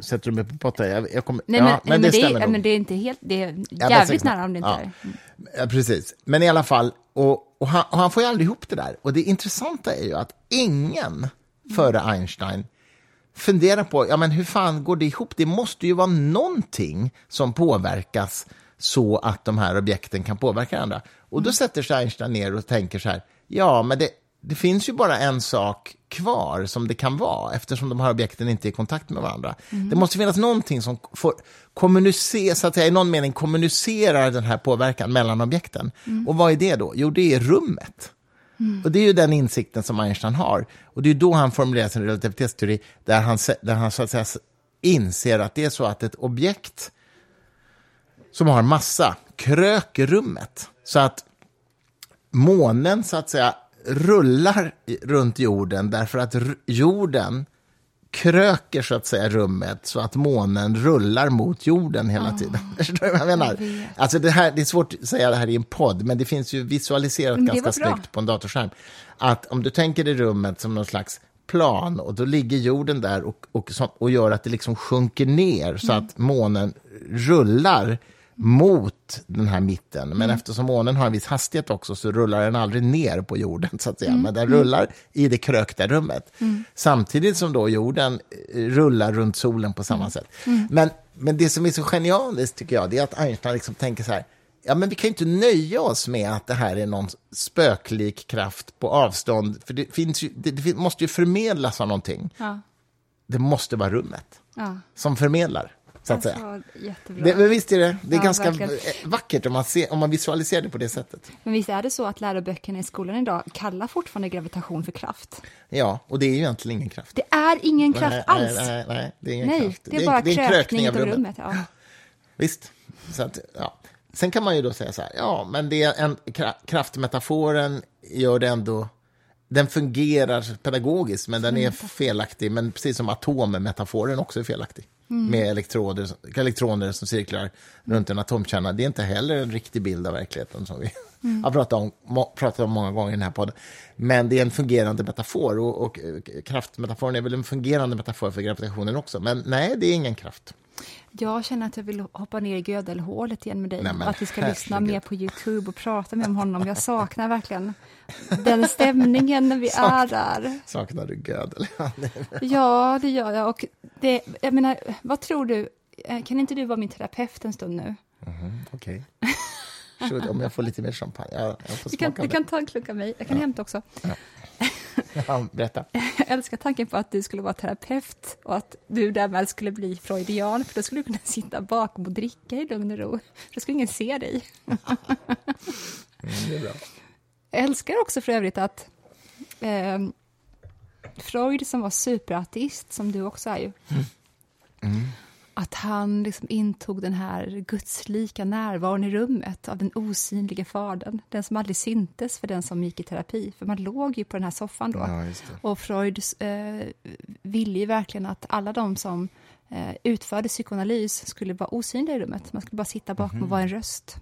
sätter du mig på potta. Jag, jag kommer, Nej, ja, men, nej, men, det, stämmer är, nog. men det är inte helt, det är men jävligt 1600. nära om det inte Ja. är. Mm. Ja, precis. Men i alla fall, och, och, han, och han får ju aldrig ihop det där. Och det intressanta är ju att ingen före Einstein funderar på, ja men hur fan går det ihop? Det måste ju vara någonting som påverkas så att de här objekten kan påverka varandra. Och då sätter sig Einstein ner och tänker så här, ja men det, det finns ju bara en sak kvar som det kan vara eftersom de här objekten inte är i kontakt med varandra. Det måste finnas någonting som får kommunicera, så att säga, i någon mening kommunicerar den här påverkan mellan objekten. Och vad är det då? Jo, det är rummet. Och det är ju den insikten som Einstein har. Och det är då han formulerar sin relativitetsteori, där han, där han så att säga inser att det är så att ett objekt som har massa kröker rummet. Så att månen så att säga rullar runt jorden därför att jorden kröker så att säga rummet så att månen rullar mot jorden hela tiden. [LAUGHS] Förstår du vad jag menar? vet. Alltså det, här, det är svårt att säga det här i en podd, men det finns ju visualiserat ganska snyggt på en datorskärm. Att om du tänker dig rummet som någon slags plan och då ligger jorden där och, och, och gör att det liksom sjunker ner så Mm. att månen rullar mot den här mitten. Men Mm. eftersom månen har en viss hastighet också så rullar den aldrig ner på jorden, så att säga. Mm. Men den rullar i det krökta rummet. Samtidigt som då jorden eh, rullar runt solen på Mm. samma sätt. Men, men det som är så genialiskt, tycker jag, det är att Einstein liksom tänker så här, ja men vi kan inte nöja oss med att det här är någon spöklik kraft på avstånd, för det, finns ju, det, det måste ju förmedlas av någonting. Ja. det måste vara rummet Ja. som förmedlar, så att säga. Alltså, jättebra. Det, men visst är det, det är Ja, ganska verkligen. eh, vackert om man, ser, om man visualiserar det på det sättet. Men visst är det så att läroböckerna i skolan idag kallar fortfarande gravitation för kraft? Ja, och det är ju egentligen ingen kraft. Det är ingen kraft nej, alls. Nej, nej, nej, det är ingen Nej, kraft. det är bara en krökning krökning av rummet. Ja. [GASPS] Visst. Så att, ja. Sen kan man ju då säga så här, ja, men det är en, kra- kraftmetaforen gör det ändå... Den fungerar pedagogiskt, men den är felaktig. Men precis som atommetaforen också är felaktig. Mm. Med elektroder, elektroner som cirklar runt en atomkärna. Det är inte heller en riktig bild av verkligheten som vi Mm. har pratat om, pratat om många gånger i den här podden. Men det är en fungerande metafor och, och kraftmetaforen är väl en fungerande metafor för gravitationen också. Men nej, det är ingen kraft. Jag känner att jag vill hoppa ner i gödelhålet igen med dig. Nej, att vi ska lyssna mer på Youtube och prata med om honom. Jag saknar verkligen den stämningen när vi är där. Saknar du Gödel? Ja, det gör jag. Och det, jag menar, vad tror du? Eh, Kan inte du vara min terapeut en stund nu? Okej. Shoot, Om jag får lite mer champagne. Ja, jag får Du kan, du kan ta en klunk av mig. Jag kan hämta också. Ja, [LAUGHS] berätta. Jag älskar tanken på att du skulle vara terapeut och att du därmed skulle bli freudian, för då skulle du kunna sitta bakom och dricka i lugn och ro. Då skulle ingen se dig. [LAUGHS] Mm, det är bra. Jag älskar också för övrigt att eh, Freud som var superateist, som du också är ju, att han liksom intog den här gudslika närvaron i rummet av den osynliga fadern, den som aldrig syntes för den som gick i terapi, för man låg ju på den här soffan då. Ja. Och Freud eh, ville ju verkligen att alla de som eh, utförde psykoanalys skulle vara osynliga i rummet. Man skulle bara sitta bakom och vara en röst.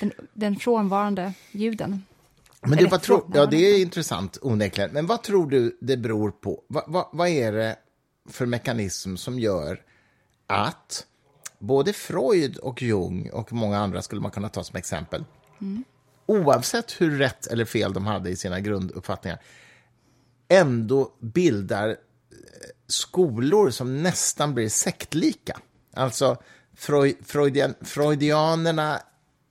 Den, den frånvarande ljuden. Men du, vad tror, ja, det är intressant onekligen. Men vad tror du det beror på? Vad, vad, vad är det för mekanism som gör att både Freud och Jung och många andra skulle man kunna ta som exempel, oavsett hur rätt eller fel de hade i sina grunduppfattningar, ändå bildar eh, skolor som nästan blir sektlika. Alltså, Freud, Freudian, freudianerna,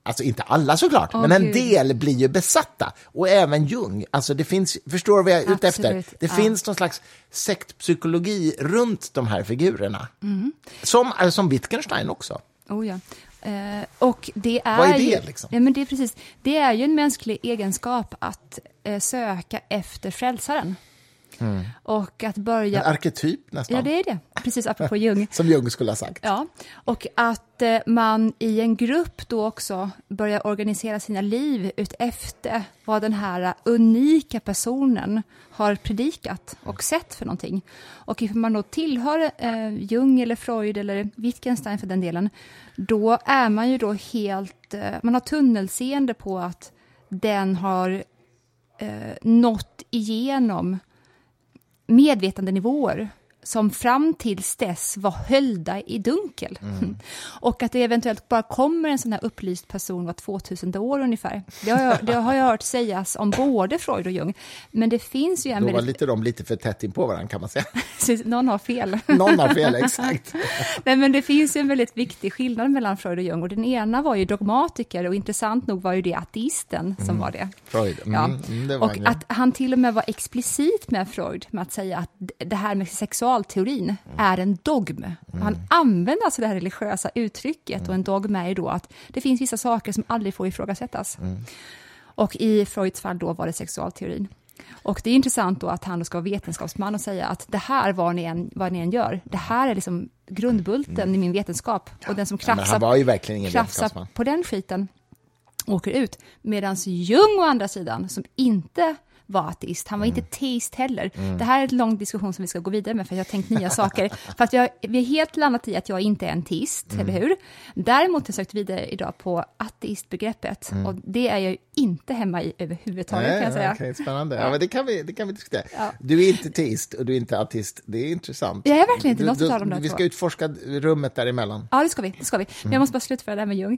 alltså inte alla såklart, Åh, men en Gud. del blir ju besatta. Och även Jung. Alltså det finns, förstår du vad jag är ute efter? Det ja. finns någon slags sektpsykologi runt de här figurerna. Mm. Som, alltså, som Wittgenstein också. Oh ja. Eh, och det är Vad är det, ju, liksom? Ja, men det, är precis, det är ju en mänsklig egenskap att eh, söka efter frälsaren. Och att börja... En arketyp nästan. Ja, det är det. Precis, apropå Jung. [LAUGHS] Som Jung skulle ha sagt. Ja, och att eh, man i en grupp då också börjar organisera sina liv ut efter vad den här unika personen har predikat och sett för någonting. Och ifall man då tillhör eh, Jung eller Freud eller Wittgenstein för den delen, då är man ju då helt, eh, man har tunnelseende på att den har eh, nått igenom medvetandenivåer som fram tills dess var höljda i dunkel. [LAUGHS] Och att det eventuellt bara kommer en sån här upplyst person var 2000 år ungefär. Det har, jag, det har jag hört sägas om både Freud och Jung. Men det finns ju en Då var väldigt... lite de lite för tätt in på varandra kan man säga. [LAUGHS] Någon har fel. Någon har fel, exakt. [LAUGHS] Nej, men det finns ju en väldigt viktig skillnad mellan Freud och Jung. Och den ena var ju dogmatiker och intressant nog var ju det ateisten som var det. Freud. Mm, Ja. mm, det var och att han till och med var explicit med Freud med att säga att det här med sexualteorin är en dogm. Han använder alltså det här religiösa uttrycket och en dogm är ju då att det finns vissa saker som aldrig får ifrågasättas. Och i Freuds fall då var det sexualteorin. Och det är intressant då att han då ska vara vetenskapsman och säga att det här, vad ni än, vad ni än gör, det här är liksom grundbulten i min vetenskap. Och den som krafsar krafsar på den skiten åker ut. Medan Jung å andra sidan, som inte var ateist, han var Mm. inte teist heller. Det här är en lång diskussion som vi ska gå vidare med, för jag har tänkt nya saker. [LAUGHS] För att jag, vi har helt landat i att jag inte är en teist, Mm. eller hur? Däremot har jag sökt vidare idag på ateistbegreppet, och det är jag inte hemma i överhuvudtaget, kan jag säga. Mm. okej, spännande. Ja, men det, kan vi, det kan vi diskutera. Ja. Du är inte teist och du är inte artist. Det är intressant. Jag är verkligen inte något utav de där Vi två. ska utforska rummet däremellan. Ja, det ska vi. Det ska vi. Men jag måste bara slutföra det här med Jung.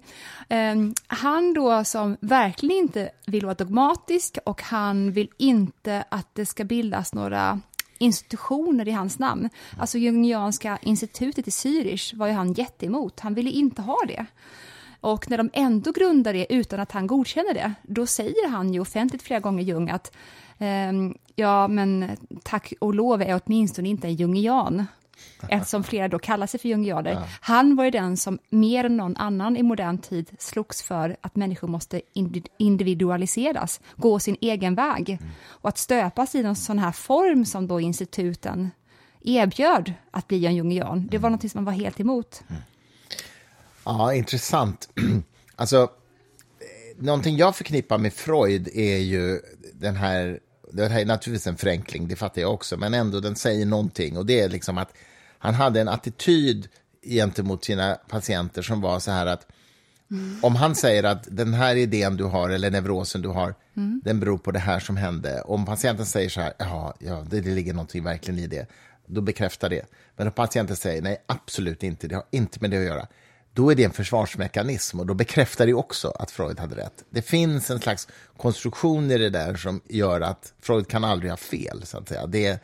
Ehm, han då som verkligen inte vill vara dogmatisk och han vill inte att det ska bildas några institutioner i hans namn. Alltså Jungianska institutet i Zürich var ju han jätteemot. Han ville inte ha det. Och när de ändå grundar det utan att han godkänner det, då säger han ju offentligt flera gånger Jung att Ehm, ja, men tack och lov är jag åtminstone inte en jungian. [LAUGHS] Eftersom flera då kallar sig för jungianer. Ja. Han var ju den som mer än någon annan i modern tid slogs för att människor måste indi- individualiseras, gå sin egen väg. Mm. Och att stöpas i någon sån här form som då instituten erbjöd att bli en jungian, det var något som man var helt emot. Ja, intressant. [CLEARS THROAT] Alltså, eh, någonting jag förknippar med Freud är ju den här... Det här är naturligtvis en förenkling, det fattar jag också, men ändå den säger någonting. Och det är liksom att han hade en attityd gentemot sina patienter som var så här att om han säger att den här idén du har eller neurosen du har, den beror på det här som hände. Om patienten säger så här, ja, ja det, det ligger någonting verkligen i det, då bekräftar det. Men om patienten säger nej, absolut inte, det har inte med det att göra, då är det en försvarsmekanism och då bekräftar det också att Freud hade rätt. Det finns en slags konstruktion i det där som gör att Freud kan aldrig ha fel. Så att säga. Det är,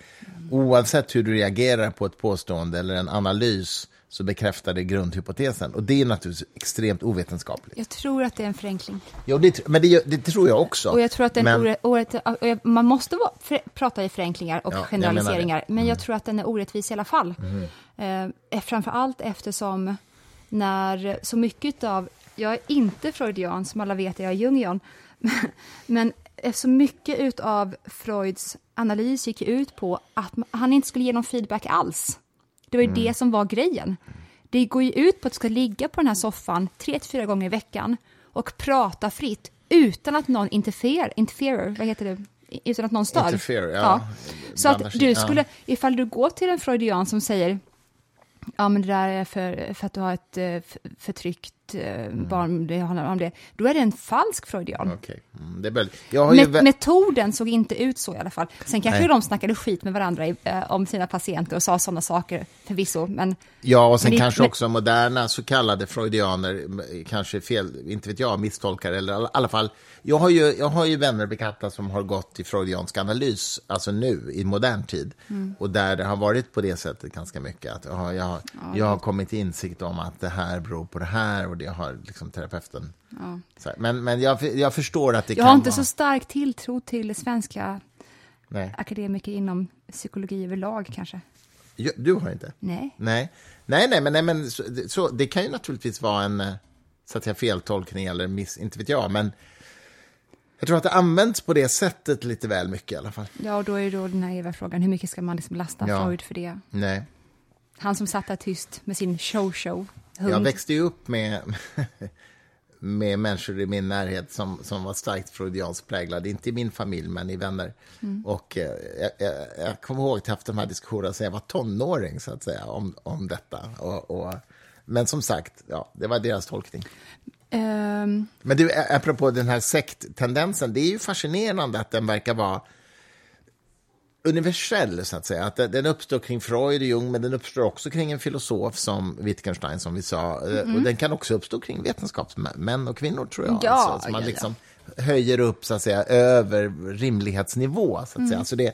oavsett hur du reagerar på ett påstående eller en analys så bekräftar det grundhypotesen. Och det är naturligtvis extremt ovetenskapligt. Jag tror att det är en förenkling. Jo, det, men det, det tror jag också. Och jag tror att den men, orä- orätt- jag- man måste vara, för, prata i förenklingar och Ja, jag. Mm. generaliseringar, men jag tror att den är orättvis i alla fall. Eh, framför allt eftersom när så mycket av, jag är inte freudian som alla vet, jag är jungian, [LAUGHS] men så mycket utav Freuds analys gick ut på att han inte skulle ge någon feedback alls. Det var ju Mm. det som var grejen. Det går ju ut på att du ska ligga på den här soffan tre till fyra gånger i veckan och prata fritt utan att någon interferer, interferer vad heter det? Utan att någon stör. Interfere, ja. Så att du ja. skulle, ifall du går till en freudian som säger Ja, men det där är för, för att du har ett eh, förtryckt eh, barn, det handlar om det. Då är det en falsk freudian. Okej, mm. Met- metoden såg inte ut så i alla fall. Sen kanske Nej. de snackade skit med varandra i, eh, om sina patienter och sa sådana saker förvisso, men Ja, och sen Men kanske men- också moderna så kallade freudianer, kanske fel, inte vet jag, misstolkar eller i alla fall. Jag har ju, jag har ju vänner och bekanta som har gått i freudiansk analys, alltså nu i modern tid. Mm. Och där det har varit på det sättet ganska mycket. Att jag, har- jag, har- jag har kommit till insikt om att det här beror på det här och det har liksom terapeuten. Här. Men, men jag, jag förstår att det jag kan har inte vara... så stark tilltro till svenska Nej. akademiker inom psykologi överlag kanske. Ja, Du har inte? Nej. Nej, nej, nej men, nej, men så, så, det kan ju naturligtvis vara en eh, så att säga, feltolkning eller miss, inte vet jag, men jag tror att det används på det sättet lite väl mycket i alla fall. Ja, och då är då den här eviga frågan, hur mycket ska man liksom lasta Ja. Freud för det? Nej. Han som satt där tyst med sin show-show. Jag hund. växte ju upp med, [LAUGHS] med människor i min närhet som, som var starkt freudianskt präglade, inte i min familj, men i vänner. Och eh, jag, jag, jag kommer ihåg att jag haft de här diskussionerna sedan jag var tonåring, så att säga, om, om detta. Och, och, men som sagt, ja, det var deras tolkning. Ehm, Men du, apropå den här sekttendensen, det är ju fascinerande att den verkar vara universell, så att säga. Att den- uppstår kring Freud och Jung, men den uppstår också kring en filosof som Wittgenstein, som vi sa. Eh, Och den kan också uppstå kring vetenskapsmän och kvinnor, tror jag. Ja, alltså, man ja, ja. liksom höjer upp, så att säga, över rimlighetsnivå, så att Mm. säga. Så det,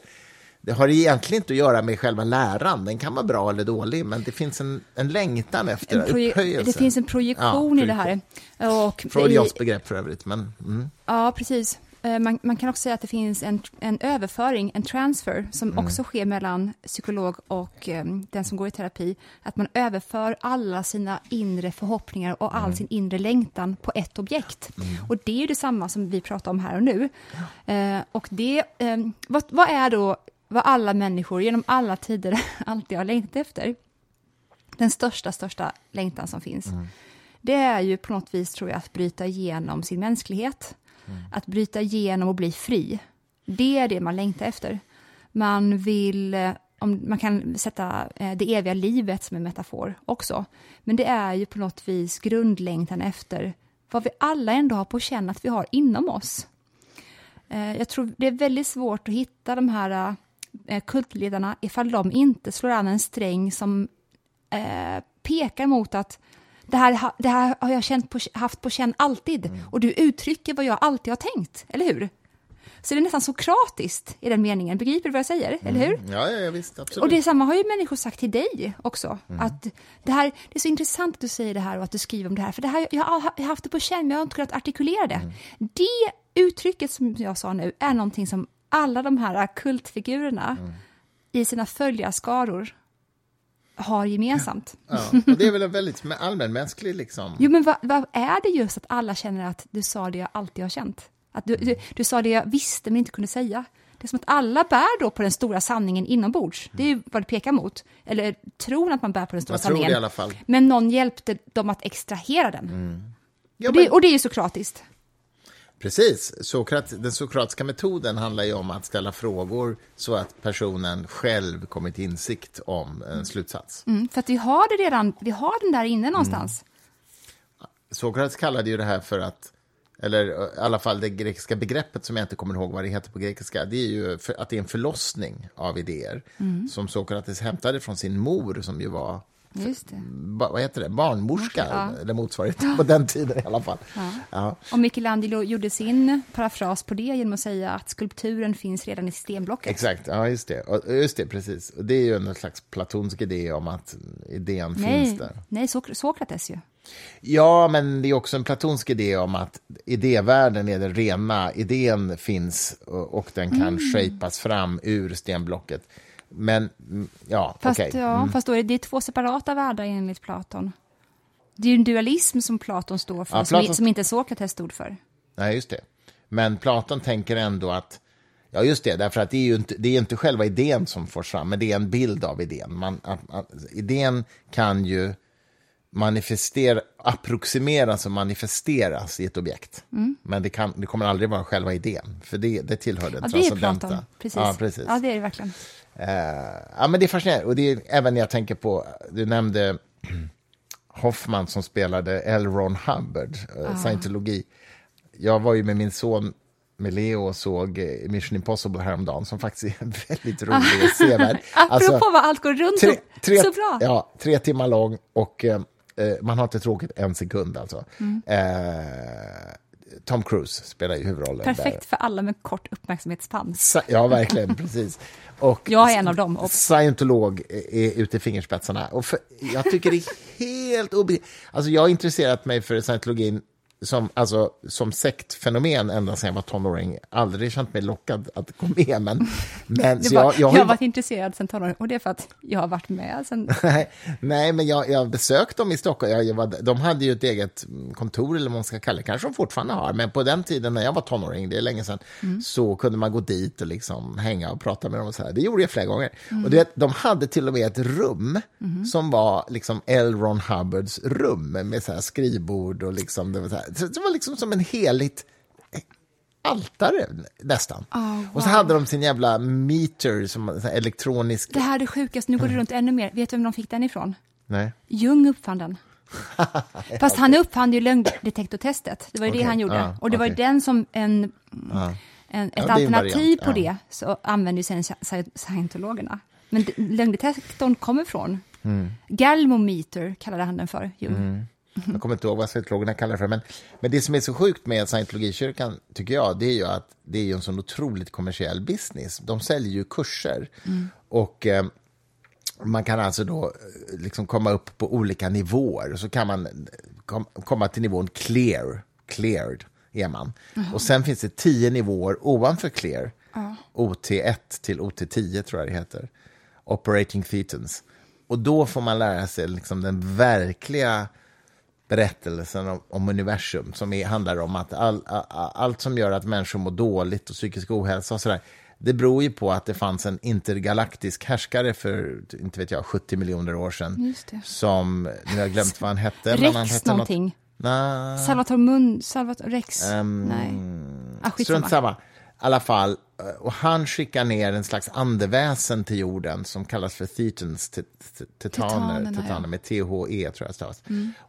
det har egentligen inte att göra med själva läran. Den kan vara bra eller dålig, men det finns en, en längtan efter en upphöjelse. det finns en projektion Ja, i det här. Och Freudianskt i, begrepp för övrigt, men... Mm. ja, precis. Eh, Man, man kan också säga att det finns en, en överföring, en transfer, som Mm. också sker mellan psykolog och eh, den som går i terapi. Att man överför alla sina inre förhoppningar och Mm. all sin inre längtan på ett objekt. Och det är ju detsamma som vi pratar om här och nu. Eh, och det, eh, vad, vad är då vad alla människor genom alla tider [LAUGHS] alltid har längtat efter? Den största, största längtan som finns. Det är ju på något vis, tror jag, att bryta igenom sin mänsklighet. Mm. Att bryta igenom och bli fri. Det är det man längtar efter. Man vill, eh, om, man kan sätta eh, det eviga livet som en metafor också. Men det är ju på något vis grundlängtan efter vad vi alla ändå har på känn att vi har inom oss. Eh, jag tror det är väldigt svårt att hitta de här kultledarna ifall de inte slår an en sträng som eh, pekar mot att det här, det här har jag känt på, haft på känn alltid och du uttrycker vad jag alltid har tänkt, eller hur? Så det är nästan sokratiskt i den meningen, begriper du vad jag säger, eller hur? Ja, ja, visst, absolut. Och det samma har ju människor sagt till dig också. Att det, här, det är så intressant att du säger det här och att du skriver om det här. För det här, jag har haft det på känn, men jag har inte kunnat artikulera det. Det uttrycket som jag sa nu är någonting som alla de här kultfigurerna Mm. i sina följarskaror har gemensamt. Ja, och det är väl en väldigt allmänmänsklig liksom... Jo, men vad, vad är det just att alla känner att du sa det jag alltid har känt? Att du, du, du sa det jag visste men inte kunde säga. Det är som att alla bär då på den stora sanningen inombords. Det är ju vad det pekar mot. Eller tron att man bär på den stora tror sanningen. det i alla fall. Men någon hjälpte dem att extrahera den. Ja, och, det, men, och det är ju sokratiskt. Precis. Sokrat, den sokratiska metoden handlar ju om att ställa frågor så att personen själv kommer till insikt om en slutsats. Mm, för att vi har det redan, vi har den där inne någonstans. Sokrates kallade ju det här för att, eller i alla fall det grekiska begreppet som jag inte kommer ihåg vad det heter på grekiska, det är ju för, att det är en förlossning av idéer som Sokrates hämtade från sin mor som ju var Just det. ba, vad heter det, barnmorska, Ja. eller motsvarighet på den tiden i alla fall. Ja. Och Michelangelo gjorde sin parafras på det genom att säga att skulpturen finns redan i stenblocket. Exakt, ja just det. Och, just det, precis. Och det är ju en slags platonsk idé om att idén Nej, finns där. nej Sok- Sokrates ju. Ja, men det är också en platonsk idé om att idévärlden är den rena, idén finns och, och den kan Mm. shapas fram ur stenblocket. Men, mm, ja, Fast, okej. ja, fast då är det, det är två separata världar enligt Platon. Det är ju en dualism som Platon står för, Ja, som, Platon- som inte Sokrates stod för. Nej, just det. Men Platon tänker ändå att, ja just det, därför att det är ju inte, det är inte själva idén som får fram, men det är en bild av idén. Man, att, att, idén kan ju manifestera, approximeras och manifesteras i ett objekt. Men det, kan, det kommer aldrig vara själva idén, för det, det tillhör den Ja, det är transcendenta. Platon. Precis. Ja, precis. Ja, det är det verkligen. Eh, ja, men det är fascinerande. Och det är även när jag tänker på, du nämnde [CLEARS THROAT] Hoffman som spelade L. Ron Hubbard, uh, scientologi. Jag var ju med min son med Leo och såg eh, Mission Impossible häromdagen, som faktiskt är [LAUGHS] väldigt rolig och sevärd. [LAUGHS] Apropå vad allt går runt Alltså, tre, så, tre, så bra. Ja, tre timmar lång och eh, eh, man har inte tråkigt en sekund alltså. Mm. Eh, Tom Cruise spelar ju huvudrollen där. Perfekt för alla med kort uppmärksamhetsspann. Sa- Ja, verkligen, precis. Och Jag är en av dem. Och- Scientolog är ute i fingerspetsarna. Och för, jag tycker det är helt obegripligt. Alltså, jag har intresserat mig för scientologin som, alltså, som sektfenomen ända sedan jag var tonåring. Aldrig känt mig lockad att gå med, men... men var, jag, jag jag, har ju- har varit intresserad sen tonåren och det är för att jag har varit med sen... Nej, nej, men jag, jag besökte dem i Stockholm. Jag, jag var, de hade ju ett eget kontor, eller vad man ska kalla det, kanske de fortfarande har. Men på den tiden när jag var tonåring, det är länge sedan, så kunde man gå dit och liksom hänga och prata med dem. Och så här. Det gjorde jag flera gånger. Och det, de hade till och med ett rum som var liksom L. Ron Hubbards rum med så här skrivbord och liksom, det var, så här, det var liksom som en heligt altare nästan. Oh, Och så hade de sin jävla meter, som elektronisk... Det här är det sjukaste, nu går det runt ännu mer. Vet du vem de fick den ifrån? Nej. Jung uppfann den. [LAUGHS] Fast han uppfann ju lögndetektortestet. Det var ju Okej, det han gjorde. ja, och det var ju den som en, Ja. en, ett Ja, alternativ på ja. det så använde ju sen sci- scientologerna. Men lögndetektorn kommer från Mm. Galmometer kallade han den för, Jung. Jag kommer inte ihåg vad scientologerna kallar det för. Men, men det som är så sjukt med scientologikyrkan, tycker jag, det är ju att det är en sån otroligt kommersiell business. De säljer ju kurser. Och eh, man kan alltså då eh, liksom komma upp på olika nivåer. Så kan man eh, kom, komma till nivån clear, cleared är man. Och sen finns det tio nivåer ovanför clear. OT1 till OT10 tror jag det heter. Operating thetans. Och då får man lära sig liksom den verkliga berättelsen om, om universum som är, handlar om att all, a- a- allt som gör att människor mår dåligt och psykisk ohälsa och sådär, det beror ju på att det fanns en intergalaktisk härskare för, inte vet jag, 70 miljoner år sedan. Som, nu har jag glömt vad han hette. men han Rex hette något- någonting. Nja, Salvatore Mun... Salvatore Rex? Ehm, Nej. Ah, Strunt samma. I alla fall, och han skickar ner en slags andeväsen till jorden som kallas för thetans, tit- tit- titaner, titaner. Mm. med THE tror jag stavas.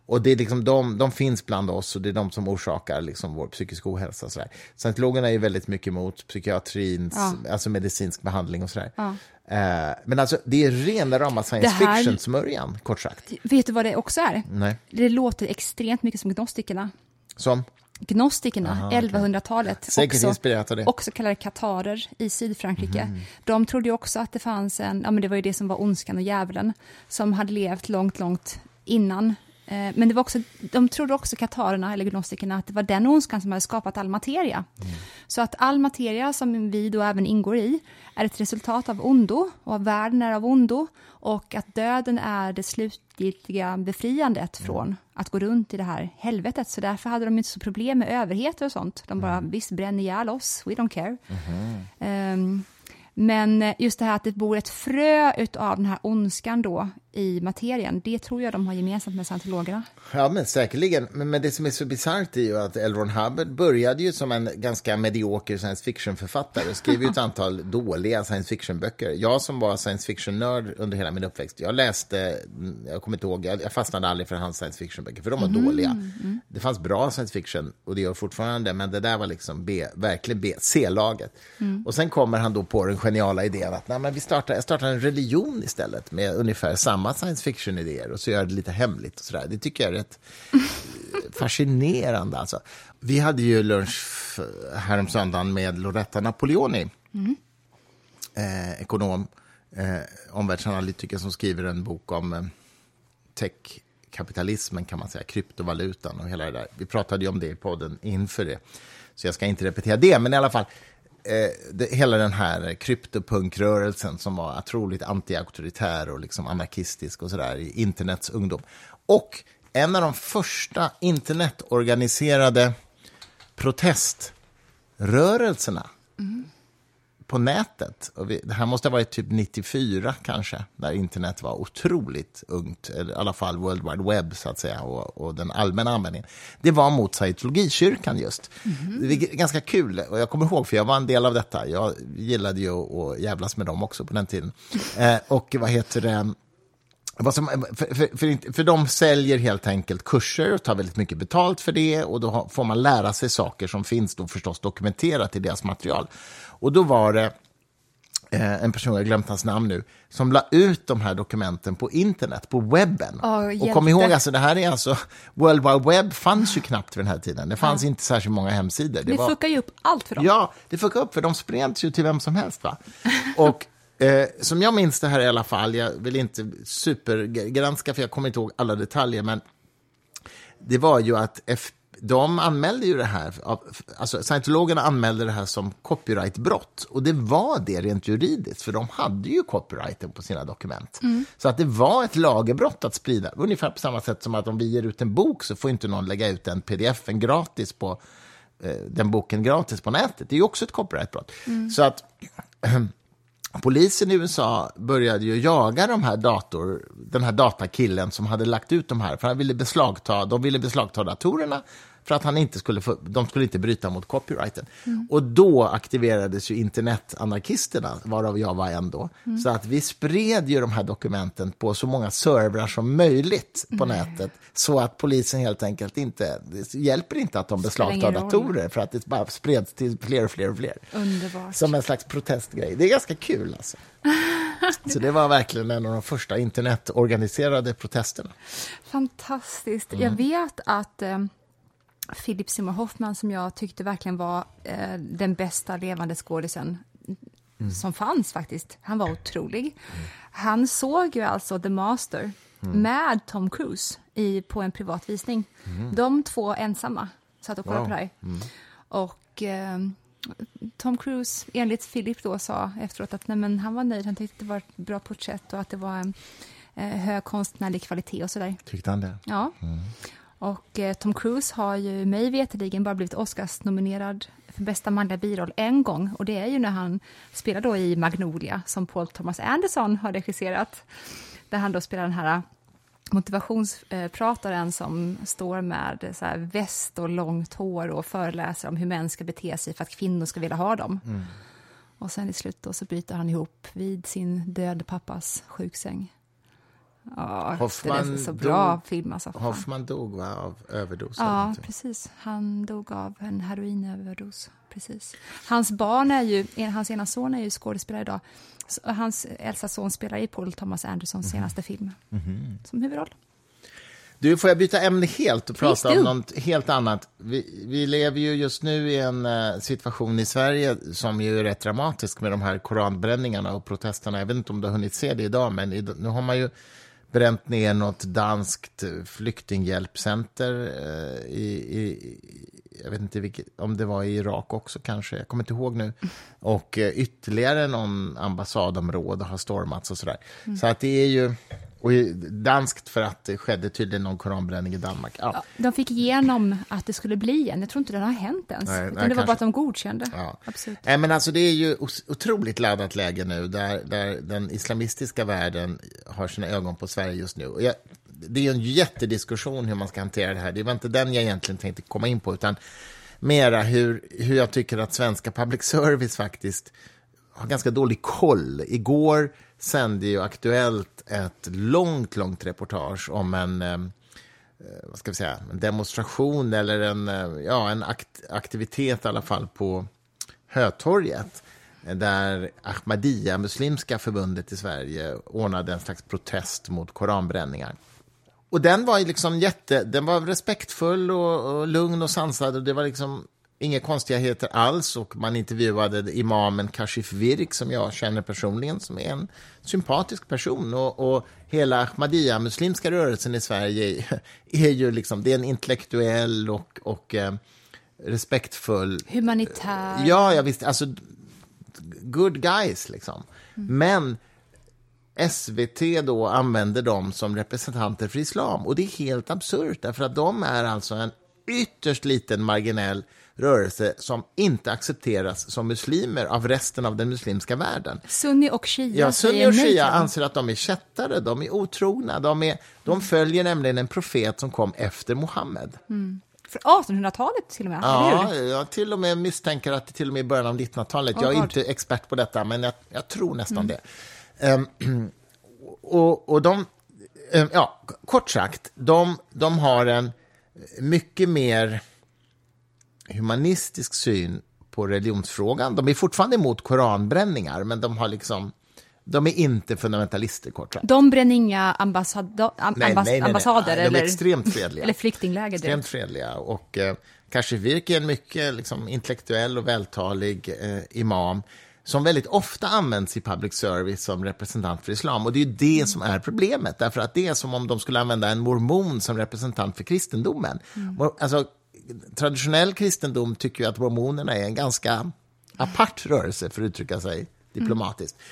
Och det är liksom de, de finns bland oss och det är de som orsakar liksom vår psykiska ohälsa. Och sådär. Scientologerna är ju väldigt mycket emot psykiatrins, Ja. alltså medicinsk behandling och sådär. Ja. Eh, men alltså, det är rena rama science här- fiction-smörjan, kort sagt. Vet du vad det också är? Nej. Det låter extremt mycket som gnostikerna. Som, Gnostikerna, 1100-talet, Säkert också, också kallade katarer i Sydfrankrike. Mhm. De trodde ju också att det fanns en, ja men det var ju det som var ondskan och djävulen, som hade levt långt, långt innan men det var också, de trodde också, katarerna, eller gnostikerna, att det var den ondskan som hade skapat all materia. Mm. Så att all materia, som vi då även ingår i, är ett resultat av ondo, och att världen är av ondo, och att döden är det slutgiltiga befriandet mm. från att gå runt i det här helvetet. Så därför hade de inte så problem med överhet och sånt. De bara, mm. visst, bränn ihjäl oss, we don't care. Um, men just det här att det bor ett frö av den här ondskan då i materien, det tror jag de har gemensamt med scientologerna. Ja, men säkerligen. Men, men det som är så bisarrt är ju att L. Ron Hubbard började ju som en ganska medioker science fiction-författare, skrev ju ett [LAUGHS] antal dåliga science fiction-böcker. Jag som var science fiction-nörd under hela min uppväxt, jag läste, jag kommer inte ihåg, jag fastnade aldrig för hans science fiction-böcker, för de var mm. dåliga. Mm. Det fanns bra science fiction, och det gör fortfarande, men det där var liksom B, verkligen B, C-laget. Mm. Och sen kommer han då på den geniala idén att nej, men vi startar, jag startar en religion istället med ungefär samma science fiction-idéer och så gör det lite hemligt och sådär. Det tycker jag är rätt eh, fascinerande. Alltså. Vi hade ju lunch häromsöndagen med Loretta Napoleoni, mm. eh, ekonom, eh, omvärldsanalytiker som skriver en bok om eh, techkapitalismen, kan man säga, kryptovalutan och hela det där. Vi pratade ju om det i podden inför det, så jag ska inte repetera det, men i alla fall, eh, det, hela den här kryptopunkrörelsen som var otroligt antiauktoritär och liksom anarkistisk och sådär i internets ungdom. Och en av de första internetorganiserade proteströrelserna mm på nätet. Och vi, det här måste ha varit typ 94 kanske, när internet var otroligt ungt, eller i alla fall World Wide Web så att säga, och, och den allmänna användningen. Det var mot scientologikyrkan just. Mm. Det är ganska kul, och jag kommer ihåg, för jag var en del av detta. Jag gillade ju att jävlas med dem också på den tiden. [LAUGHS] Eh, och vad heter det? Som, för, för, för, för, de säljer helt enkelt kurser och tar väldigt mycket betalt för det och då får man lära sig saker som finns då förstås dokumenterat i deras material. Och då var det eh, en person, jag har glömt hans namn nu, som la ut de här dokumenten på internet, på webben. Oh, och kom ihåg, alltså, det här är alltså, World Wide Web fanns ju knappt vid den här tiden. Det fanns ja. inte särskilt många hemsidor. Det, det fuckar ju upp allt för dem. Ja, det fuckar upp, för de spreds ju till vem som helst. Va? [LAUGHS] Och Eh, som jag minns det här i alla fall, jag vill inte supergranska för jag kommer inte ihåg alla detaljer, men det var ju att F de anmälde ju det här, alltså scientologerna anmälde det här som copyrightbrott. Och det var det rent juridiskt, för de hade ju copyrighten på sina dokument. Mm. Så att det var ett lagerbrott att sprida, ungefär på samma sätt som att om vi ger ut en bok så får inte någon lägga ut en pdf en gratis på eh, den boken gratis på nätet. Det är ju också ett copyrightbrott. Mm. Så att [CLEARS THROAT] Polisen i USA började ju jaga de här dator, den här datakillen som hade lagt ut de här, för han ville beslagta, de ville beslagta datorerna för att han inte skulle få, de skulle inte bryta mot copyrighten. Mm. Och då aktiverades ju internetanarkisterna, varav jag var en då. Mm. Så att vi spred ju de här dokumenten på så många servrar som möjligt på mm. nätet, så att polisen helt enkelt inte, det hjälper inte att de beslagtar datorer, för att det bara spreds till fler och fler och fler. Underbart. Som en slags protestgrej. Det är ganska kul alltså. [LAUGHS] Så det var verkligen en av de första internetorganiserade protesterna. Fantastiskt. Jag mm. vet att eh, Philip Seymour Hoffman som jag tyckte verkligen var eh, den bästa levande skådisen mm. som fanns faktiskt. Han var otrolig. Mm. Han såg ju alltså The Master mm. med Tom Cruise i, på en privat visning. Mm. De två ensamma satt och kollade wow. på det här. Mm. Och eh, Tom Cruise, enligt Philip då, sa efteråt att nej, men han var nöjd. Han tyckte det var ett bra porträtt och att det var en eh, hög konstnärlig kvalitet och sådär. Tyckte han det? Ja. Och eh, Tom Cruise har ju mig veterligen bara blivit Oscars-nominerad för bästa manliga biroll en gång och det är ju när han spelar då i Magnolia som Paul Thomas Anderson har regisserat. Där han då spelar den här motivationsprataren som står med så väst och långt hår och föreläser om hur män ska bete sig för att kvinnor ska vilja ha dem. Mm. Och sen i slutet så bryter han ihop vid sin döde pappas sjuksäng. Ja, Hoffman det är så bra dog, film. Alltså. Hoffman dog va, av överdos? Ja, precis. Han dog av en heroinöverdos. Precis. Hans barn är ju, hans ena son är ju skådespelare idag. Hans äldsta son spelar i Paul Thomas Andersons mm. senaste film mm. som huvudroll. Du, får jag byta ämne helt och prata om något helt annat? Vi, vi, lever ju just nu i en uh, situation i Sverige som ju är rätt dramatisk med de här koranbränningarna och protesterna. Jag vet inte om du har hunnit se det idag, men nu har man ju bränt ner något danskt flyktinghjälpcenter eh, i, i, jag vet inte vilket, om det var i Irak också kanske, jag kommer inte ihåg nu. Och eh, ytterligare någon ambassadområde har stormats och sådär. Mm. Så att det är ju, och danskt för att det skedde tydligen någon koranbränning i Danmark. Ja. Ja, de fick igenom att det skulle bli en. Jag tror inte det har hänt ens. Nej, nej, det var kanske. bara att de godkände. Ja. Absolut. Nej, men alltså, det är ju otroligt laddat läge nu där, där den islamistiska världen har sina ögon på Sverige just nu. Jag, det är en jättediskussion hur man ska hantera det här. Det var inte den jag egentligen tänkte komma in på, utan mera hur, hur jag tycker att svenska public service faktiskt har ganska dålig koll. Igår sände ju Aktuellt ett långt, långt reportage om en, eh, eh vad ska vi säga, en demonstration eller en, eh, ja, en akt, aktivitet i alla fall på Hötorget eh, där Ahmadiyya, Muslimska förbundet i Sverige, ordnade en slags protest mot koranbränningar. Och den var liksom jätte, den var respektfull och, och lugn och sansad och det var liksom inga konstigheter alls och man intervjuade imamen Kashif Virk som jag känner personligen som är en sympatisk person och, och hela Ahmadiyya-muslimska rörelsen i Sverige [LAUGHS] är ju liksom, det är en intellektuell och, och eh, respektfull... Humanitär. Ja, ja visst, alltså good guys liksom. Mm. Men SVT då använder dem som representanter för islam. Och det är helt absurt, därför att de är alltså en ytterst liten marginell rörelse som inte accepteras som muslimer av resten av den muslimska världen. Sunni och shia ja, Sunni och shia anser att de är kättare, de är otrogna. De, är, de mm. följer nämligen en profet som kom efter Muhammed. Mm. För 1800-talet till och med? Ja, jag till och med misstänker att det till och med i början av 1900-talet. Oh, jag är God. inte expert på detta, men jag, jag tror nästan mm. det. Um, [CLEARS THROAT] och, och de, um, ja, kort sagt, de, de har en mycket mer humanistisk syn på religionsfrågan. De är fortfarande emot koranbränningar, men de har liksom de är inte fundamentalister, kort sagt. De bränner inga ambassado, am, nej, ambass, nej, nej, ambassader? De är eller, extremt [LAUGHS] fredliga. eller flyktingläger? Extremt fredliga. Och eh, Kashivik är en mycket liksom, intellektuell och vältalig eh, imam som väldigt ofta används i public service som representant för islam. Och det är ju det som är problemet, därför att det är som om de skulle använda en mormon som representant för kristendomen. Mm. Alltså, traditionell kristendom tycker ju att mormonerna är en ganska apart rörelse, för att uttrycka sig diplomatiskt. Mm.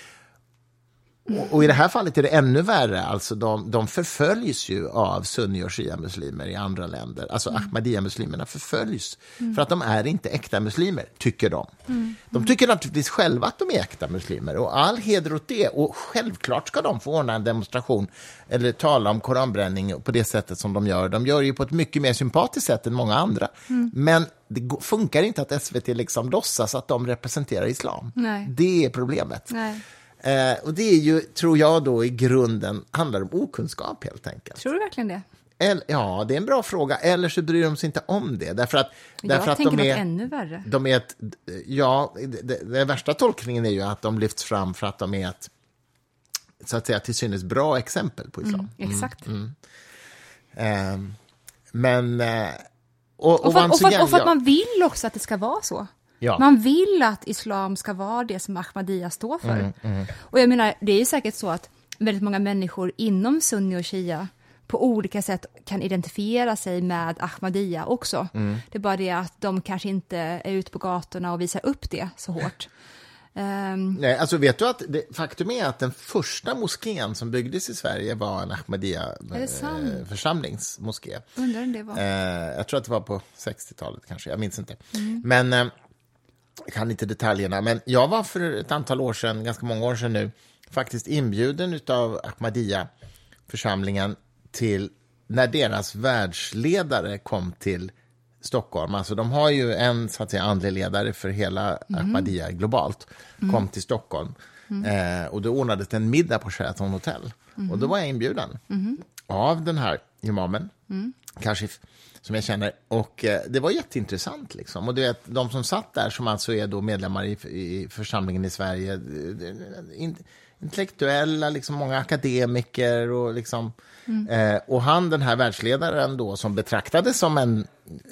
Och, och, i det här fallet är det ännu värre. Alltså de, de förföljs ju av sunni och shia-muslimer i andra länder. Alltså mm. ahmadiyya-muslimerna förföljs mm. för att de är inte äkta muslimer, tycker de. Mm. De tycker naturligtvis själva att de är äkta muslimer och all heder åt det. Och självklart ska de få ordna en demonstration eller tala om koranbränning på det sättet som de gör. De gör det ju på ett mycket mer sympatiskt sätt än många andra. Mm. Men det funkar inte att SVT liksom låtsas att de representerar islam. Nej. Det är problemet. Nej. Eh, och det är ju, tror jag då, i grunden handlar om okunskap helt enkelt. Tror du verkligen det? Eller, ja, det är en bra fråga. Eller så bryr de sig inte om det. Därför att, jag därför tänker att de är, ännu värre. De är ett, ja, den värsta tolkningen är ju att de lyfts fram för att de är ett så att säga till synes bra exempel på islam. Mm, exakt. Mm, mm. Eh, men... Eh, och, och, och, för, och, för, och, för, att man vill också att det ska vara så. Ja. Man vill att islam ska vara det som Ahmadiyya står för. Mm, mm. Och jag menar, det är ju säkert så att väldigt många människor inom sunni och shia på olika sätt kan identifiera sig med Ahmadiyya också. Mm. Det är bara det att de kanske inte är ute på gatorna och visar upp det så hårt. Um, Nej, alltså vet du att det, faktum är att den första moskén som byggdes i Sverige var en Ahmadiyya-församlingsmoské. Eh, Undrar det var. Eh, jag tror att det var på 60-talet kanske, jag minns inte. Mm. Men eh, kan inte detaljerna, men jag var för ett antal år sedan, ganska många år sedan nu, faktiskt inbjuden av Ahmadiyya-församlingen till när deras världsledare kom till Stockholm. Alltså de har ju en så att säga, andlig ledare för hela mm. Ahmadiyya globalt. Mm. Kom till Stockholm. Mm. Eh, och då ordnades en middag på Sheraton Hotel. Mm. Och då var jag inbjuden mm. av den här imamen, mm. Kashif som jag känner. Och eh, det var jätteintressant. Liksom. Och du vet, de som satt där, som alltså är då medlemmar i, i församlingen i Sverige, in, intellektuella, liksom många akademiker och liksom... Eh, och han, den här världsledaren då, som betraktades som en,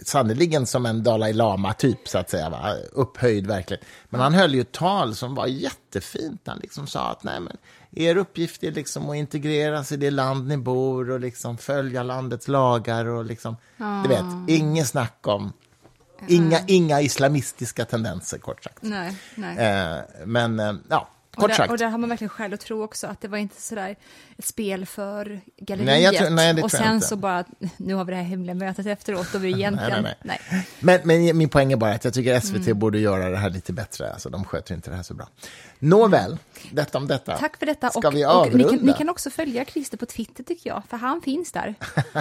sannoliken som en Dalai Lama-typ, så att säga, va? upphöjd verkligen. Men han höll ju ett tal som var jättefint. Han liksom sa att nej, men er uppgift är liksom att integreras i det land ni bor och liksom följa landets lagar och liksom, du vet, inget snack om Inga, inga islamistiska tendenser, kort sagt. Nej, nej. Eh, men, eh, ja, kort sagt. och där har man verkligen skäl att tro också att det var inte sådär ett spel för galleriet. Nej, jag tror- nej, det och sen inte. så bara, nu har vi det här hemliga mötet efteråt och vi [LAUGHS] egentligen... nej, nej. Men, men min poäng är bara att jag tycker SVT Mm. borde göra det här lite bättre. Alltså, de sköter inte det här så bra. Nåväl, detta om detta. Tack för detta. Ska och, vi och ni, avrunda? kan, ni kan också följa Christer på Twitter tycker jag, för han finns där. [LAUGHS]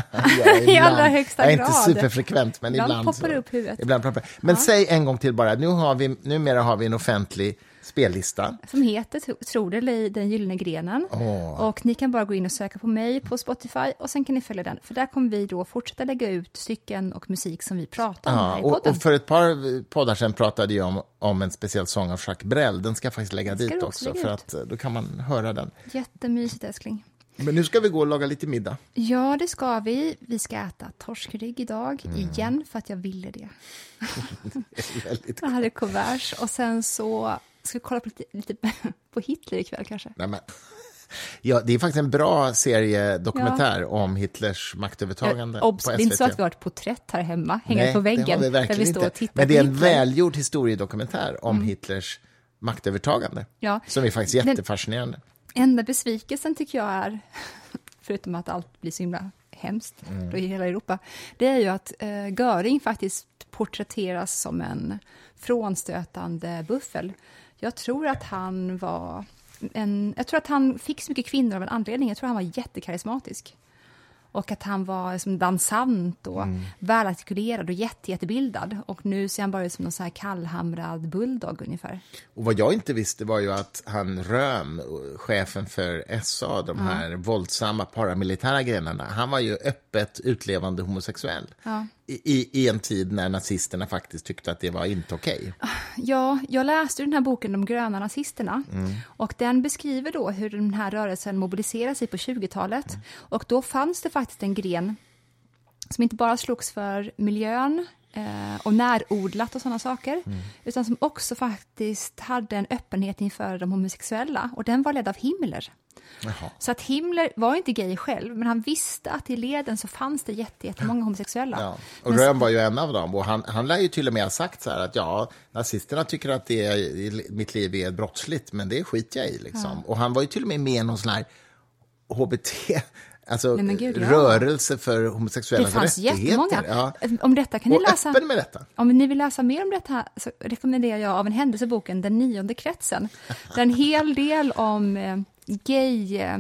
Ja, [LAUGHS] I allra högsta Jag är inte grad. superfrekvent, men Ibland ibland, poppar så, det upp huvudet. Ibland poppar. Men säg en gång till bara, nu har vi, numera har vi en offentlig spellista. som heter, tro- tror det eller Den gyllene grenen. Åh. Och ni kan bara gå in och söka på mig på Spotify och sen kan ni följa den. För där kommer vi då fortsätta lägga ut stycken och musik som vi pratar om Ja, här i podden. och för ett par poddar sedan pratade jag om, om en speciell sång av Jacques Brel. Den ska jag faktiskt lägga dit också, också lägga för att eh, då kan man höra den. Jättemysigt älskling. Men nu ska vi gå och laga lite middag. Ja, det ska vi. Vi ska äta torskrygg idag, Mm. igen, för att jag ville det. [LAUGHS] Det är väldigt... Jag hade kuvert och sen så ska vi kolla på lite, lite [LAUGHS] på Hitler ikväll kanske. Nej, men... [LAUGHS] Ja, det är faktiskt en bra serie dokumentär om Hitlers maktövertagande Obs, på det SVT. är inte så att vi har ett porträtt här hemma, hängande på det väggen, vi där vi står och tittar Men på det är en Hitler. Mm. välgjord historiedokumentär om Hitlers maktövertagande. Ja. Som är faktiskt Den- jättefascinerande. Enda besvikelsen tycker jag är, [LAUGHS] förutom att allt blir så himla hemskt Mm. i hela Europa, det är ju att eh, Göring faktiskt porträtteras som en frånstötande buffel. Jag tror att han var en, jag tror att han fick så mycket kvinnor av en anledning. Jag tror han var jättekarismatisk. Och att han var som dansant och Mm. välartikulerad och jätte, jättebildad. Och nu ser han bara ut som någon så här kallhamrad bulldog ungefär. Och vad jag inte visste var ju att han Röhm, chefen för SA, de här våldsamma paramilitära grenarna, han var ju öppet utlevande homosexuell. Ja. I, i, en tid när nazisterna faktiskt tyckte att det var inte okej. Ja, jag läste den här boken De gröna nazisterna och den beskriver då hur den här rörelsen mobiliserade sig på 20-talet. Och då fanns det faktiskt en gren som inte bara slogs för miljön eh, och närodlat och sådana saker, utan som också faktiskt hade en öppenhet inför de homosexuella och den var ledd av Himmler. Jaha. Så att Himmler var inte gay själv, men han visste att i leden så fanns det jätte- jättemånga homosexuella. Ja. Och Men- Röhm var ju en av dem. Och han, han lär ju till och med ha sagt så här att ja, nazisterna tycker att det är, mitt liv är brottsligt, men det skiter jag i. Liksom. Och han var ju till och med med i någon sån här HBT, [LAUGHS] alltså Nej, gud, ja. rörelse för Det homosexuella fanns rättigheter. jättemånga. Ja. Om detta kan ni Och läsa... öppen med detta. Om ni vill läsa mer om detta så rekommenderar jag av en händelseboken Den nionde kretsen. Där en hel del om eh, gay-miljön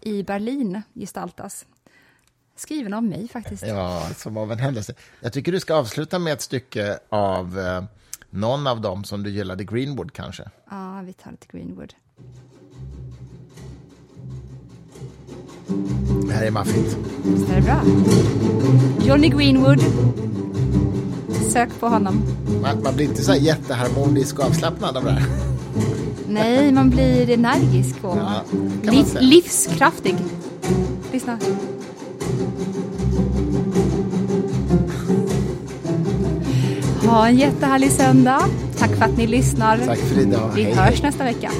i Berlin gestaltas. Skriven av mig faktiskt. Ja, som av en händelse. Jag tycker du ska avsluta med ett stycke av eh, någon av dem som du gillade, Greenwood kanske. Ja, vi tar lite Greenwood. Det här är maffigt. Visst är det bra? Johnny Greenwood. Sök på honom. Man, man blir inte så jätteharmonisk och avslappnad av det här. Nej, man blir energisk och Ja, liv, livskraftig. Lyssna. Ha en jättehärlig söndag. Tack för att ni lyssnar. Tack för idag. Vi Hej, hörs nästa vecka.